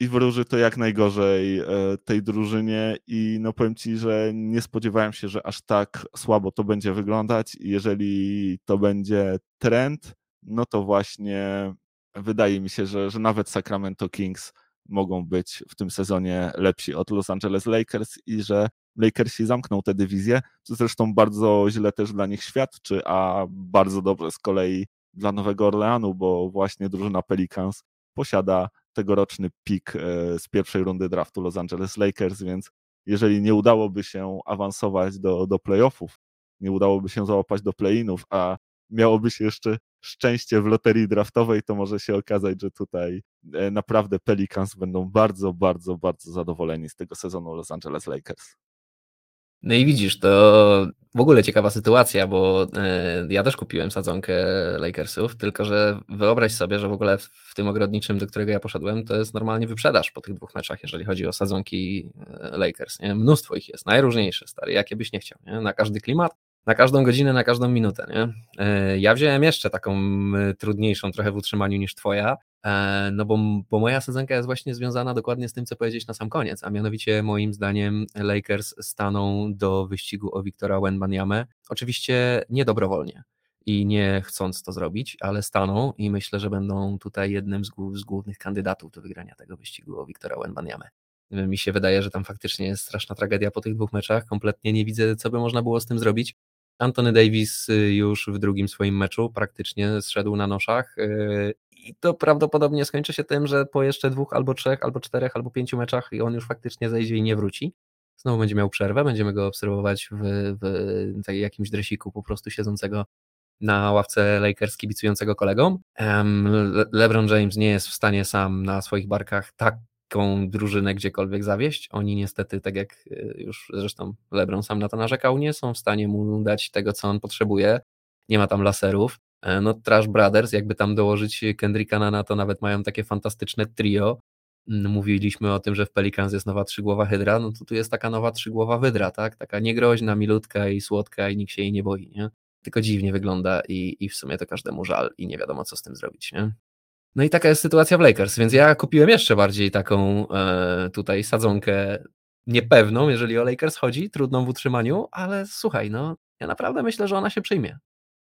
i wróży to jak najgorzej e, tej drużynie. I no powiem Ci, że nie spodziewałem się, że aż tak słabo to będzie wyglądać. I jeżeli to będzie trend, no to właśnie wydaje mi się, że, że nawet Sacramento Kings mogą być w tym sezonie lepsi od Los Angeles Lakers i że Lakersi zamkną tę dywizję, co zresztą bardzo źle też dla nich świadczy, a bardzo dobrze z kolei dla Nowego Orleanu, bo właśnie drużyna Pelicans posiada tegoroczny pik e, z pierwszej rundy draftu Los Angeles Lakers, więc jeżeli nie udałoby się awansować do, do playoffów, nie udałoby się załapać do play-inów, a miałoby się jeszcze szczęście w loterii draftowej, to może się okazać, że tutaj e, naprawdę Pelicans będą bardzo, bardzo, bardzo zadowoleni z tego sezonu Los Angeles Lakers. No i widzisz, to w ogóle ciekawa sytuacja, bo e, ja też kupiłem sadzonkę Lakersów, tylko że wyobraź sobie, że w ogóle w tym ogrodniczym, do którego ja poszedłem, to jest normalnie wyprzedaż po tych dwóch meczach, jeżeli chodzi o sadzonki e, Lakers. Nie? Mnóstwo ich jest, najróżniejsze, stary, jakie byś nie chciał, nie? na każdy klimat, na każdą godzinę, na każdą minutę. Nie? E, ja wziąłem jeszcze taką trudniejszą trochę w utrzymaniu niż twoja, no bo, bo moja sezonka jest właśnie związana dokładnie z tym, co powiedzieć na sam koniec, a mianowicie moim zdaniem Lakers staną do wyścigu o Wiktora Wenbanyamę, oczywiście niedobrowolnie i nie chcąc to zrobić, ale staną i myślę, że będą tutaj jednym z, z głównych kandydatów do wygrania tego wyścigu o Wiktora Wenbanyamę. Mi się wydaje, że tam faktycznie jest straszna tragedia po tych dwóch meczach, kompletnie nie widzę, co by można było z tym zrobić. Anthony Davis y, już w drugim swoim meczu praktycznie zszedł na noszach y, i to prawdopodobnie skończy się tym, że po jeszcze dwóch albo trzech, albo czterech, albo pięciu meczach i on już faktycznie zejdzie i nie wróci. Znowu będzie miał przerwę, będziemy go obserwować w, w jakimś dresiku po prostu siedzącego na ławce Lakers kibicującego kolegom. LeBron James nie jest w stanie sam na swoich barkach taką drużynę gdziekolwiek zawieść. Oni niestety, tak jak y, już zresztą LeBron sam na to narzekał, nie są w stanie mu dać tego, co on potrzebuje. Nie ma tam laserów. E, no Trash Brothers, jakby tam dołożyć Kendricka na to nawet mają takie fantastyczne trio. Mm, mówiliśmy o tym, że w Pelicans jest nowa trzygłowa hydra, no to tu jest taka nowa trzygłowa wydra, tak? Taka niegroźna, milutka i słodka i nikt się jej nie boi, nie? Tylko dziwnie wygląda i, i w sumie to każdemu żal i nie wiadomo co z tym zrobić, nie? No i taka jest sytuacja w Lakers, więc ja kupiłem jeszcze bardziej taką e, tutaj sadzonkę niepewną, jeżeli o Lakers chodzi, trudną w utrzymaniu, ale słuchaj, no ja naprawdę myślę, że ona się przyjmie.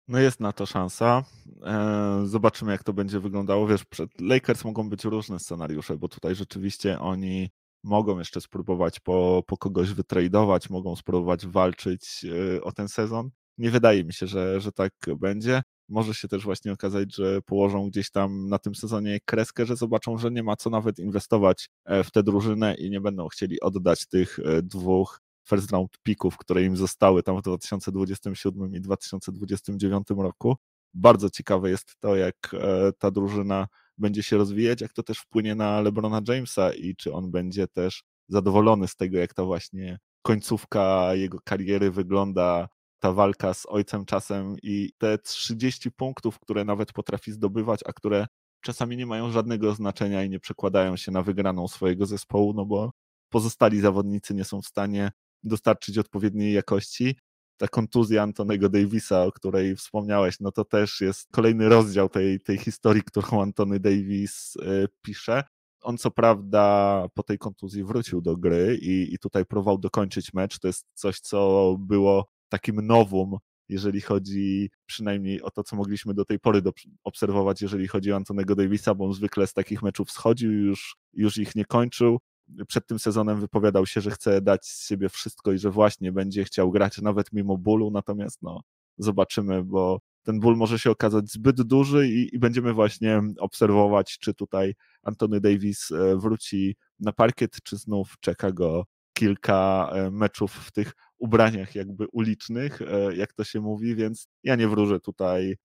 No jest na to szansa. E, zobaczymy, jak to będzie wyglądało. Wiesz, przed Lakers mogą być różne scenariusze, bo tutaj rzeczywiście oni mogą jeszcze spróbować po, po kogoś wytradować, mogą spróbować walczyć e, o ten sezon. Nie wydaje mi się, że, że tak będzie. może się też właśnie okazać, że położą gdzieś tam na tym sezonie kreskę, że zobaczą, że nie ma co nawet inwestować e, w tę drużynę i nie będą chcieli oddać tych dwóch first round pików, które im zostały tam w 2027 i 2029 roku. Bardzo ciekawe jest to, jak e, ta drużyna będzie się rozwijać, jak to też wpłynie na LeBrona Jamesa i czy on będzie też zadowolony z tego, jak ta właśnie końcówka jego kariery wygląda, ta walka z ojcem czasem i te 30 punktów, które nawet potrafi zdobywać, a które czasami nie mają żadnego znaczenia i nie przekładają się na wygraną swojego zespołu, no bo pozostali zawodnicy nie są w stanie dostarczyć odpowiedniej jakości. Ta kontuzja Antonego Davisa, o której wspomniałeś, no to też jest kolejny rozdział tej, tej historii, którą Antony Davis y, pisze. On co prawda po tej kontuzji wrócił do gry i, i tutaj próbował dokończyć mecz. To jest coś, co było takim nowum, jeżeli chodzi przynajmniej o to, co mogliśmy do tej pory do, obserwować, jeżeli chodzi o Antonego Davisa, bo on zwykle z takich meczów schodził, już, już ich nie kończył. Przed tym sezonem wypowiadał się, że chce dać z siebie wszystko i że właśnie będzie chciał grać nawet mimo bólu, natomiast no, zobaczymy, bo ten ból może się okazać zbyt duży i, i będziemy właśnie obserwować, czy tutaj Antony Davis e, wróci na parkiet, czy znów czeka go kilka e, meczów w tych ubraniach jakby ulicznych, e, jak to się mówi, więc ja nie wróżę tutaj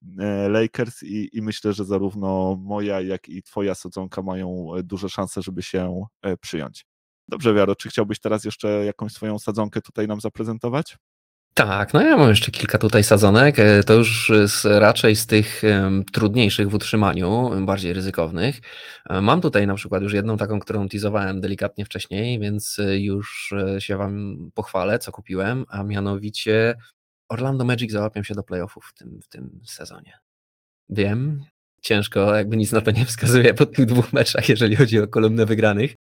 Lakers i, i myślę, że zarówno moja, jak i twoja sadzonka mają duże szanse, żeby się przyjąć. Dobrze, Wiaro, czy chciałbyś teraz jeszcze jakąś swoją sadzonkę tutaj nam zaprezentować? Tak, no ja mam jeszcze kilka tutaj sadzonek. E, to już z, raczej z tych um, trudniejszych w utrzymaniu, bardziej ryzykownych. E, mam tutaj na przykład już jedną taką, którą teasowałem delikatnie wcześniej, więc e, już się Wam pochwalę, co kupiłem, a mianowicie Orlando Magic załapią się do playoffów w tym, w tym sezonie. Wiem, ciężko, jakby nic na to nie wskazuje po tych dwóch meczach, jeżeli chodzi o kolumnę wygranych,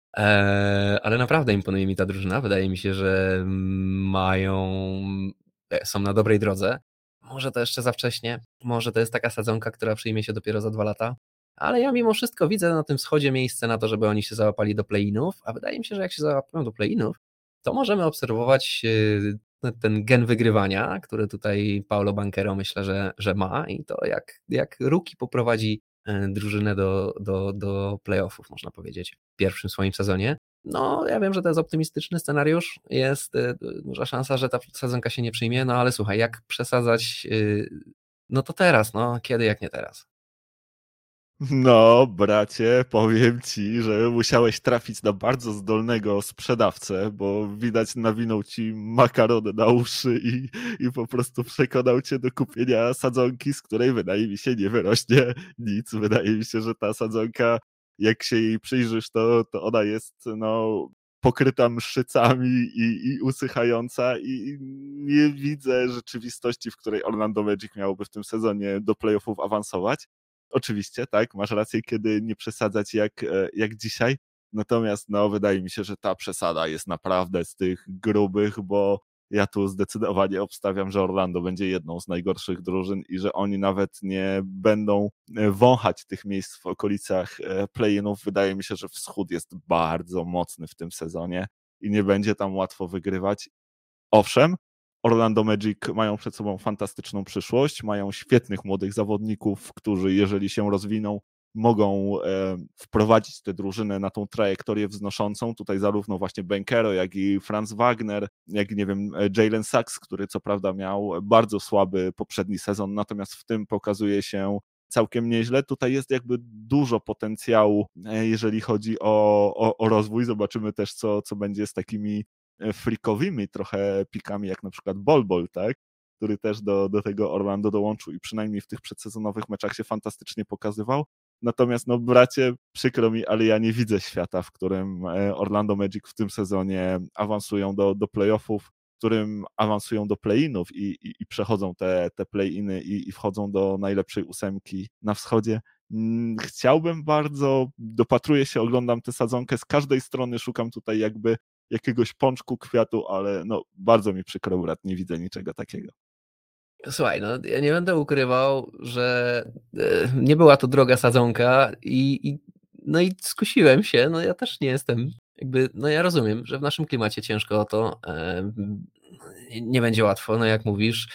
ale naprawdę imponuje mi ta drużyna. Wydaje mi się, że mają, są na dobrej drodze. Może to jeszcze za wcześnie, może to jest taka sadzonka, która przyjmie się dopiero za dwa lata, ale ja mimo wszystko widzę na tym wschodzie miejsce na to, żeby oni się załapali do play-inów, a wydaje mi się, że jak się załapią do play-inów, to możemy obserwować e, ten gen wygrywania, który tutaj Paulo Banquero myślę, że, że ma i to jak, jak Ruki poprowadzi E, drużynę do, do, do playoffów, można powiedzieć, w pierwszym swoim sezonie. No, ja wiem, że to jest optymistyczny scenariusz, jest e, duża szansa, że ta sezonka się nie przyjmie, no ale słuchaj, jak przesadzać, y, no to teraz, no kiedy jak nie teraz. No, bracie, powiem ci, że musiałeś trafić na bardzo zdolnego sprzedawcę, bo widać nawinął ci makaron na uszy i, i po prostu przekonał cię do kupienia sadzonki, z której wydaje mi się nie wyrośnie nic. Wydaje mi się, że ta sadzonka, jak się jej przyjrzysz, to, to ona jest no, pokryta mszycami i, i usychająca i nie widzę rzeczywistości, w której Orlando Magic miałoby w tym sezonie do playoffów awansować. Oczywiście, tak, masz rację, kiedy nie przesadzać jak, e, jak dzisiaj. Natomiast no, wydaje mi się, że ta przesada jest naprawdę z tych grubych, bo ja tu zdecydowanie obstawiam, że Orlando będzie jedną z najgorszych drużyn i że oni nawet nie będą e, wąchać tych miejsc w okolicach e, play-inów. Wydaje mi się, że wschód jest bardzo mocny w tym sezonie i nie będzie tam łatwo wygrywać. Owszem, Orlando Magic mają przed sobą fantastyczną przyszłość, mają świetnych młodych zawodników, którzy jeżeli się rozwiną, mogą e, wprowadzić tę drużynę na tą trajektorię wznoszącą. Tutaj zarówno właśnie Benkero, jak i Franz Wagner, jak i nie wiem, e, Jalen Sachs, który co prawda miał bardzo słaby poprzedni sezon, natomiast w tym pokazuje się całkiem nieźle. Tutaj jest jakby dużo potencjału, e, jeżeli chodzi o, o, o rozwój. Zobaczymy też, co, co będzie z takimi freakowymi trochę pikami, jak na przykład Bol Bol, tak? który też do, do tego Orlando dołączył i przynajmniej w tych przedsezonowych meczach się fantastycznie pokazywał. Natomiast, no bracie, przykro mi, ale ja nie widzę świata, w którym e, Orlando Magic w tym sezonie awansują do, do playoffów, w którym awansują do play-inów i, i, i przechodzą te, te play-iny i, i wchodzą do najlepszej ósemki na wschodzie. Mm, chciałbym bardzo, dopatruję się, oglądam tę sadzonkę z każdej strony, szukam tutaj jakby jakiegoś pączku kwiatu, ale no bardzo mi przykro, brat, nie widzę niczego takiego. Słuchaj, no ja nie będę ukrywał, że e, nie była to droga sadzonka i, i no i skusiłem się, no ja też nie jestem, jakby, no ja rozumiem, że w naszym klimacie ciężko o to, e, nie będzie łatwo, no jak mówisz,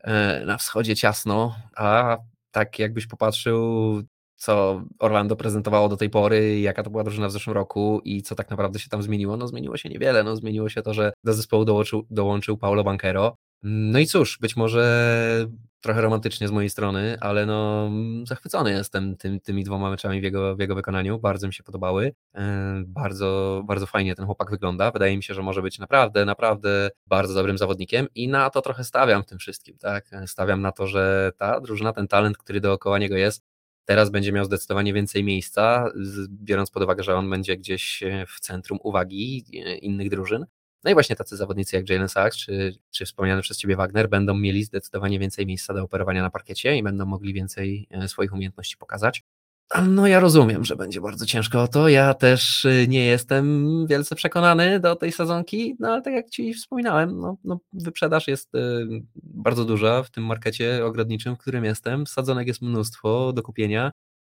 e, na wschodzie ciasno, a tak jakbyś popatrzył, co Orlando prezentowało do tej pory, jaka to była drużyna w zeszłym roku i co tak naprawdę się tam zmieniło, no zmieniło się niewiele. No zmieniło się to, że do zespołu dołączył, dołączył Paulo Banquero. No i cóż, być może trochę romantycznie z mojej strony, ale no zachwycony jestem tym, tymi dwoma meczami w jego, w jego wykonaniu. Bardzo mi się podobały. E, bardzo, bardzo fajnie ten chłopak wygląda. Wydaje mi się, że może być naprawdę, naprawdę bardzo dobrym zawodnikiem i na to trochę stawiam w tym wszystkim. Tak? Stawiam na to, że ta drużyna, ten talent, który dookoła niego jest, teraz będzie miał zdecydowanie więcej miejsca, biorąc pod uwagę, że on będzie gdzieś w centrum uwagi innych drużyn. No i właśnie tacy zawodnicy jak Jalen Sachs czy, czy wspomniany przez Ciebie Wagner będą mieli zdecydowanie więcej miejsca do operowania na parkiecie i będą mogli więcej e, swoich umiejętności pokazać. No ja rozumiem, że będzie bardzo ciężko o to. Ja też e, nie jestem wielce przekonany do tej sezonki, no ale tak jak Ci wspominałem, no, no wyprzedaż jest e, bardzo duża w tym markecie ogrodniczym, w którym jestem. Sadzonek jest mnóstwo do kupienia.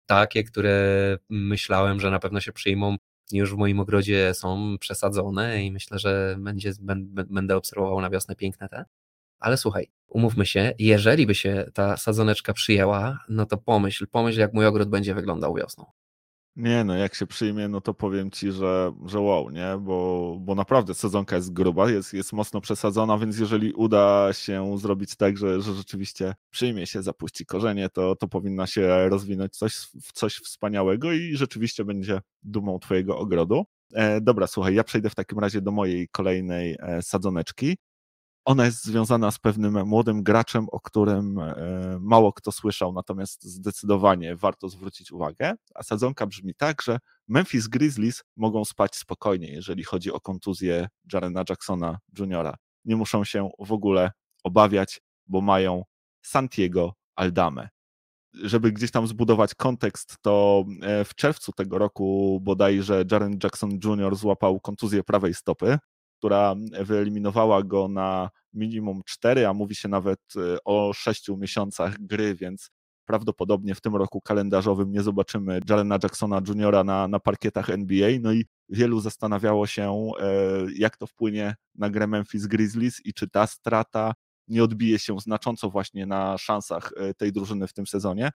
Takie, które myślałem, że na pewno się przyjmą, już w moim ogrodzie są przesadzone i myślę, że będzie, będę obserwował na wiosnę piękne te. Ale słuchaj, umówmy się, jeżeli by się ta sadzoneczka przyjęła, no to pomyśl, pomyśl jak mój ogród będzie wyglądał wiosną. Nie, no jak się przyjmie, no to powiem ci, że, że wow, nie? Bo, bo naprawdę sezonka jest gruba, jest, jest mocno przesadzona, więc jeżeli uda się zrobić tak, że, że rzeczywiście przyjmie się, zapuści korzenie, to, to powinna się rozwinąć coś, coś wspaniałego i rzeczywiście będzie dumą twojego ogrodu. E, dobra, słuchaj, ja przejdę w takim razie do mojej kolejnej e, sadzoneczki. Ona jest związana z pewnym młodym graczem, o którym e, mało kto słyszał, natomiast zdecydowanie warto zwrócić uwagę. A sadzonka brzmi tak, że Memphis Grizzlies mogą spać spokojnie, jeżeli chodzi o kontuzję Jarena Jacksona Jr. Nie muszą się w ogóle obawiać, bo mają Santiago Aldame. Żeby gdzieś tam zbudować kontekst, to e, w czerwcu tego roku bodajże Jaren Jackson Jr. złapał kontuzję prawej stopy, która wyeliminowała go na minimum 4, a mówi się nawet y, o 6 miesiącach gry, więc prawdopodobnie w tym roku kalendarzowym nie zobaczymy Jalena Jacksona Jr. na, na parkietach NBA. No i wielu zastanawiało się, e, jak to wpłynie na grę Memphis Grizzlies i czy ta strata nie odbije się znacząco właśnie na szansach e, tej drużyny w tym sezonie.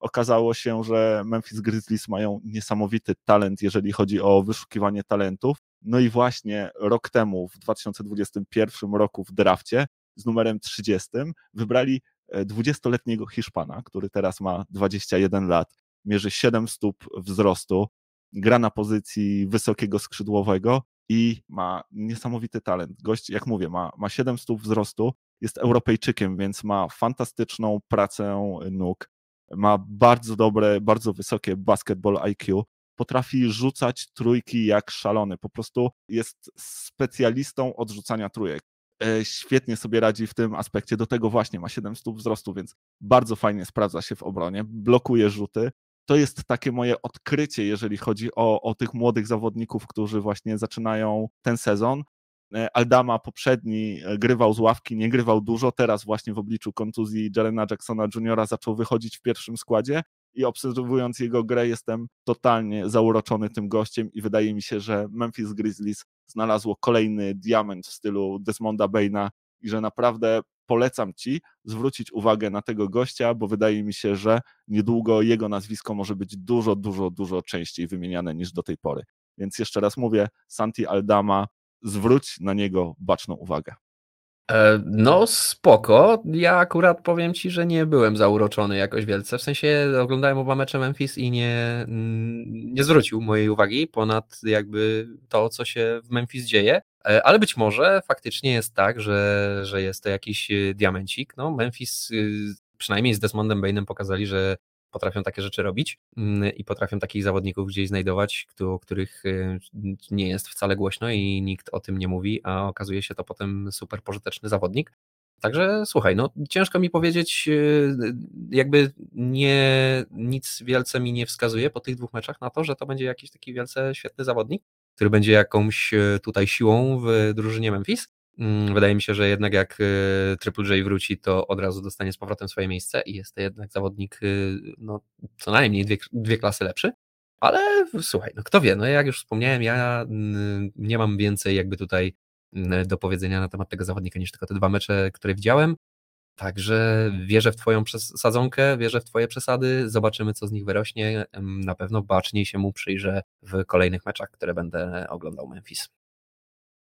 Okazało się, że Memphis Grizzlies mają niesamowity talent, jeżeli chodzi o wyszukiwanie talentów. No i właśnie rok temu, w 2021 roku w drafcie z numerem 30 wybrali 20-letniego e, Hiszpana, który teraz ma 21 lat, mierzy 7 stóp wzrostu, gra na pozycji wysokiego skrzydłowego i ma niesamowity talent. Gość, jak mówię, ma, ma 7 stóp wzrostu, jest Europejczykiem, więc ma fantastyczną pracę nóg, ma bardzo dobre, bardzo wysokie basketball IQ, potrafi rzucać trójki jak szalony. Po prostu jest specjalistą od rzucania trójek. E, świetnie sobie radzi w tym aspekcie. Do tego właśnie ma 7 stóp wzrostu, więc bardzo fajnie sprawdza się w obronie, blokuje rzuty. To jest takie moje odkrycie, jeżeli chodzi o, o tych młodych zawodników, którzy właśnie zaczynają ten sezon. E, Aldama poprzedni e, grywał z ławki, nie grywał dużo, teraz właśnie w obliczu kontuzji Jarena Jacksona Jr. zaczął wychodzić w pierwszym składzie i obserwując jego grę jestem totalnie zauroczony tym gościem i wydaje mi się, że Memphis Grizzlies znalazło kolejny diament w stylu Desmonda Baina i że naprawdę polecam Ci zwrócić uwagę na tego gościa, bo wydaje mi się, że niedługo jego nazwisko może być dużo, dużo, dużo częściej wymieniane niż do tej pory. Więc jeszcze raz mówię, Santi Aldama, zwróć na niego baczną uwagę. E, no, spoko. Ja akurat powiem ci, że nie byłem zauroczony jakoś wielce. W sensie oglądałem oba mecze Memphis i nie, nie zwrócił mojej uwagi ponad jakby to, co się w Memphis dzieje. E, ale być może faktycznie jest tak, że, że jest to jakiś e, diamencik. No, Memphis y, przynajmniej z Desmondem Bainem pokazali, że potrafią takie rzeczy robić mm, i potrafią takich zawodników gdzieś znajdować, o których y, nie jest wcale głośno i nikt o tym nie mówi, a okazuje się to potem super pożyteczny zawodnik. Także słuchaj, no ciężko mi powiedzieć, y, jakby nie, nic wielce mi nie wskazuje po tych dwóch meczach na to, że to będzie jakiś taki wielce świetny zawodnik, który będzie jakąś y, tutaj siłą w drużynie Memphis. Mm, wydaje mi się, że jednak jak y, Triple J wróci, to od razu dostanie z powrotem swoje miejsce i jest to jednak zawodnik y, no, co najmniej dwie, dwie klasy lepszy. Ale słuchaj, no kto wie, no jak już wspomniałem, ja mm, nie mam więcej jakby tutaj mm, do powiedzenia na temat tego zawodnika niż tylko te dwa mecze, które widziałem. Także wierzę w Twoją sadzonkę, wierzę w Twoje przesady, zobaczymy, co z nich wyrośnie. Na pewno baczniej się mu przyjrzę w kolejnych meczach, które będę oglądał Memphis.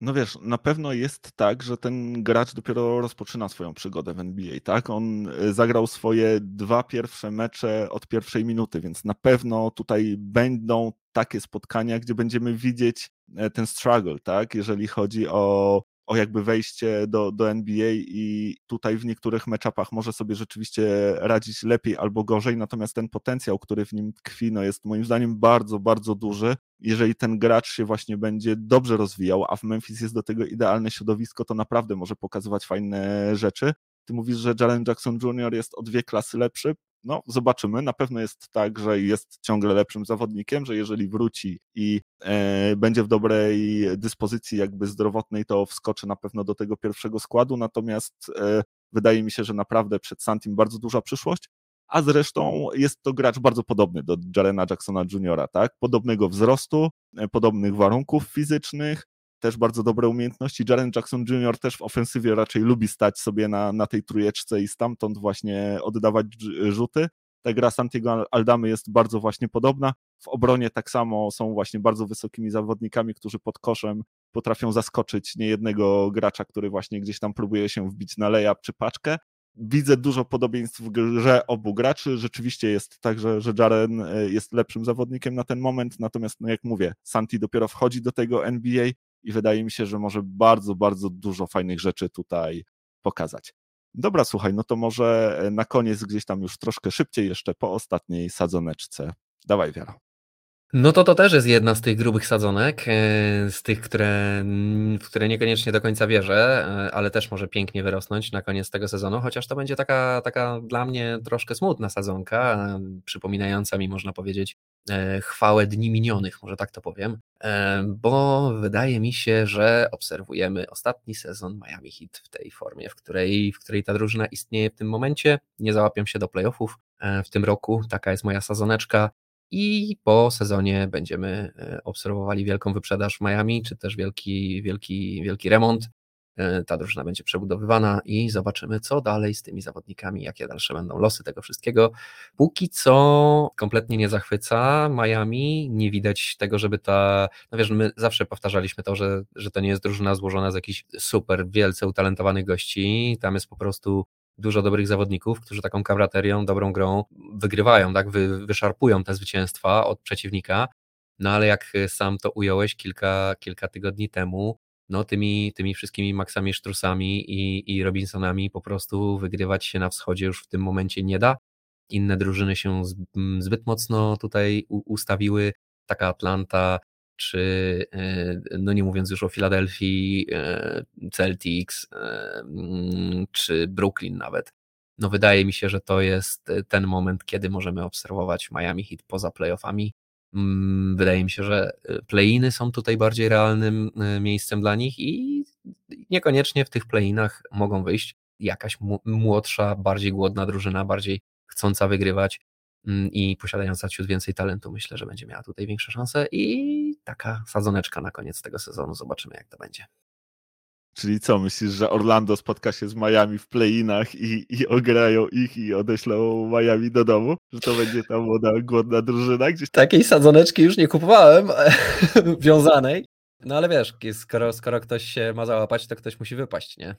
No wiesz, na pewno jest tak, że ten gracz dopiero rozpoczyna swoją przygodę w NBA, tak? On y, zagrał swoje dwa pierwsze mecze od pierwszej minuty, więc na pewno tutaj będą takie spotkania, gdzie będziemy widzieć e, ten struggle, tak? Jeżeli chodzi o o jakby wejście do, do NBA i tutaj w niektórych meczapach może sobie rzeczywiście radzić lepiej albo gorzej, natomiast ten potencjał, który w nim tkwi, no jest moim zdaniem bardzo, bardzo duży. Jeżeli ten gracz się właśnie będzie dobrze rozwijał, a w Memphis jest do tego idealne środowisko, to naprawdę może pokazywać fajne rzeczy. Ty mówisz, że Jalen Jackson Jr. jest o dwie klasy lepszy no, zobaczymy. Na pewno jest tak, że jest ciągle lepszym zawodnikiem, że jeżeli wróci i e, będzie w dobrej dyspozycji jakby zdrowotnej, to wskoczy na pewno do tego pierwszego składu. Natomiast e, wydaje mi się, że naprawdę przed Santim bardzo duża przyszłość. A zresztą jest to gracz bardzo podobny do Jarena Jacksona Jr., tak? Podobnego wzrostu, e, podobnych warunków fizycznych, też bardzo dobre umiejętności. Jaren Jackson Jr. też w ofensywie raczej lubi stać sobie na, na tej trójeczce i stamtąd właśnie oddawać rzuty. Ta gra Santiago Aldamy jest bardzo właśnie podobna. W obronie tak samo są właśnie bardzo wysokimi zawodnikami, którzy pod koszem potrafią zaskoczyć niejednego gracza, który właśnie gdzieś tam próbuje się wbić na layup czy paczkę. Widzę dużo podobieństw w grze obu graczy. Rzeczywiście jest tak, że, że Jaren e, jest lepszym zawodnikiem na ten moment, natomiast no jak mówię, Santi dopiero wchodzi do tego NBA, i wydaje mi się, że może bardzo, bardzo dużo fajnych rzeczy tutaj pokazać. Dobra, słuchaj, no to może e, na koniec gdzieś tam już troszkę szybciej, jeszcze po ostatniej sadzoneczce. Dawaj, Wiara. No to to też jest jedna z tych grubych sadzonek, e, z tych, które, w które niekoniecznie do końca wierzę, e, ale też może pięknie wyrosnąć na koniec tego sezonu, chociaż to będzie taka, taka dla mnie troszkę smutna sadzonka, przypominająca mi, można powiedzieć, E, chwałę dni minionych, może tak to powiem, e, bo wydaje mi się, że obserwujemy ostatni sezon Miami Heat w tej formie, w której, w której ta drużyna istnieje w tym momencie. Nie załapią się do playoffów e, w tym roku, taka jest moja sezoneczka. I po sezonie będziemy obserwowali wielką wyprzedaż w Miami, czy też wielki, wielki, wielki remont. E, ta drużyna będzie przebudowywana i zobaczymy, co dalej z tymi zawodnikami, jakie dalsze będą losy tego wszystkiego. Póki co kompletnie nie zachwyca Miami, nie widać tego, żeby ta, no wiesz, my zawsze powtarzaliśmy to, że, że to nie jest drużyna złożona z jakichś super wielce utalentowanych gości, tam jest po prostu dużo dobrych zawodników, którzy taką kabraterią, dobrą grą wygrywają, tak, Wy, wyszarpują te zwycięstwa od przeciwnika, no ale jak sam to ująłeś kilka, kilka tygodni temu, no tymi, tymi wszystkimi Maxami Sztrusami i, i Robinsonami po prostu wygrywać się na wschodzie już w tym momencie nie da. Inne drużyny się zbyt mocno tutaj ustawiły, taka Atlanta, czy e, no nie mówiąc już o Filadelfii, e, Celtics, e, czy Brooklyn nawet. No wydaje mi się, że to jest ten moment, kiedy możemy obserwować Miami Heat poza playoffami Mm, wydaje mi się, że playiny są tutaj bardziej realnym miejscem dla nich i niekoniecznie w tych playinach mogą wyjść jakaś młodsza, bardziej głodna drużyna, bardziej chcąca wygrywać mm, i posiadająca ciut więcej talentu. Myślę, że będzie miała tutaj większe szanse i taka sadzoneczka na koniec tego sezonu. Zobaczymy, jak to będzie. Czyli co, myślisz, że Orlando spotka się z Miami w playinach i, i ograją ich i odeślą Miami do domu? Że to będzie ta młoda, głodna drużyna? Gdzieś... Takiej sadzoneczki już nie kupowałem, wiązanej. No ale wiesz, skoro, skoro ktoś się ma załapać, to ktoś musi wypaść, nie?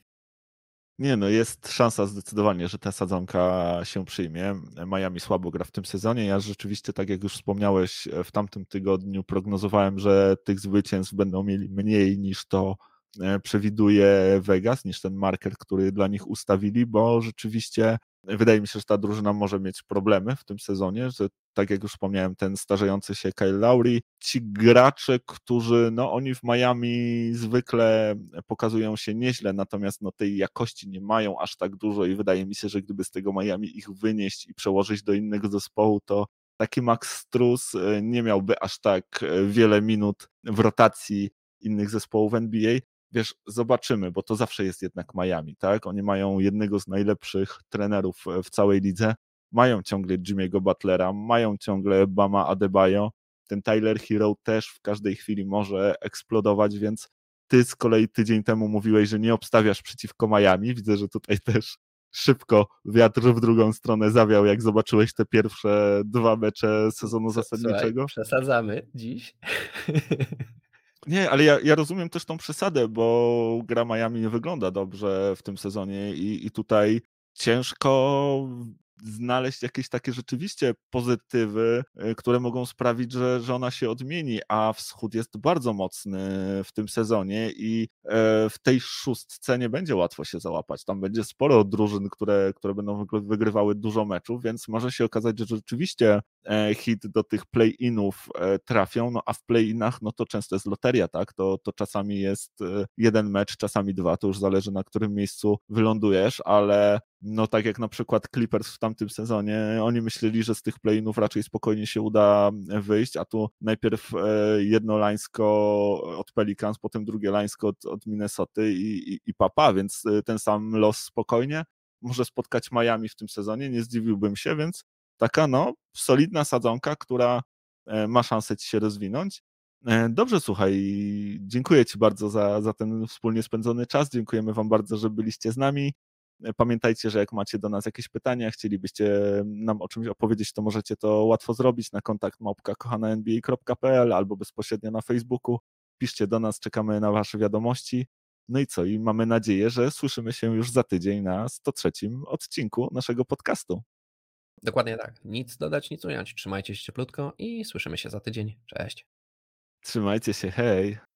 Nie, no jest szansa zdecydowanie, że ta sadzonka się przyjmie. Miami słabo gra w tym sezonie. Ja rzeczywiście, tak jak już wspomniałeś, w tamtym tygodniu prognozowałem, że tych zwycięstw będą mieli mniej niż to E, przewiduje Vegas niż ten marker, który dla nich ustawili, bo rzeczywiście wydaje mi się, że ta drużyna może mieć problemy w tym sezonie, że tak jak już wspomniałem, ten starzejący się Kyle Lowry, ci gracze, którzy, no oni w Miami zwykle pokazują się nieźle, natomiast no tej jakości nie mają aż tak dużo i wydaje mi się, że gdyby z tego Miami ich wynieść i przełożyć do innego zespołu, to taki Max Strus e, nie miałby aż tak e, wiele minut w rotacji innych zespołów NBA wiesz, zobaczymy, bo to zawsze jest jednak Miami, tak? Oni mają jednego z najlepszych trenerów w całej lidze, mają ciągle Jimmy'ego Butlera, mają ciągle Bama Adebayo, ten Tyler Hero też w każdej chwili może eksplodować, więc ty z kolei tydzień temu mówiłeś, że nie obstawiasz przeciwko Miami, widzę, że tutaj też szybko wiatr w drugą stronę zawiał, jak zobaczyłeś te pierwsze dwa mecze sezonu zasadniczego? Słuchaj, przesadzamy dziś. Nie, ale ja, ja rozumiem też tą przesadę, bo gra Miami nie wygląda dobrze w tym sezonie i, i tutaj ciężko znaleźć jakieś takie rzeczywiście pozytywy, y, które mogą sprawić, że, że ona się odmieni, a wschód jest bardzo mocny w tym sezonie i e, w tej szóstce nie będzie łatwo się załapać. Tam będzie sporo drużyn, które, które będą wygrywały dużo meczów, więc może się okazać, że rzeczywiście hit do tych play-inów e, trafią, no a w play-inach no to często jest loteria, tak? To, to czasami jest jeden mecz, czasami dwa, to już zależy na którym miejscu wylądujesz, ale no tak jak na przykład Clippers w tamtym sezonie, oni myśleli, że z tych play-inów raczej spokojnie się uda wyjść, a tu najpierw e, jedno lańsko od Pelicans, potem drugie lańsko od, od Minnesoty i, i, i papa, więc e, ten sam los spokojnie może spotkać Miami w tym sezonie, nie zdziwiłbym się, więc taka no solidna sadzonka, która e, ma szansę ci się rozwinąć. Dobrze, słuchaj, dziękuję Ci bardzo za, za ten wspólnie spędzony czas. Dziękujemy Wam bardzo, że byliście z nami. Pamiętajcie, że jak macie do nas jakieś pytania, chcielibyście nam o czymś opowiedzieć, to możecie to łatwo zrobić na kontakt małpka albo bezpośrednio na Facebooku. Piszcie do nas, czekamy na Wasze wiadomości. No i co? I mamy nadzieję, że słyszymy się już za tydzień na 103 odcinku naszego podcastu. Dokładnie tak. Nic dodać, nic ująć. Trzymajcie się cieplutko i słyszymy się za tydzień. Cześć. Trzymajcie się, hej.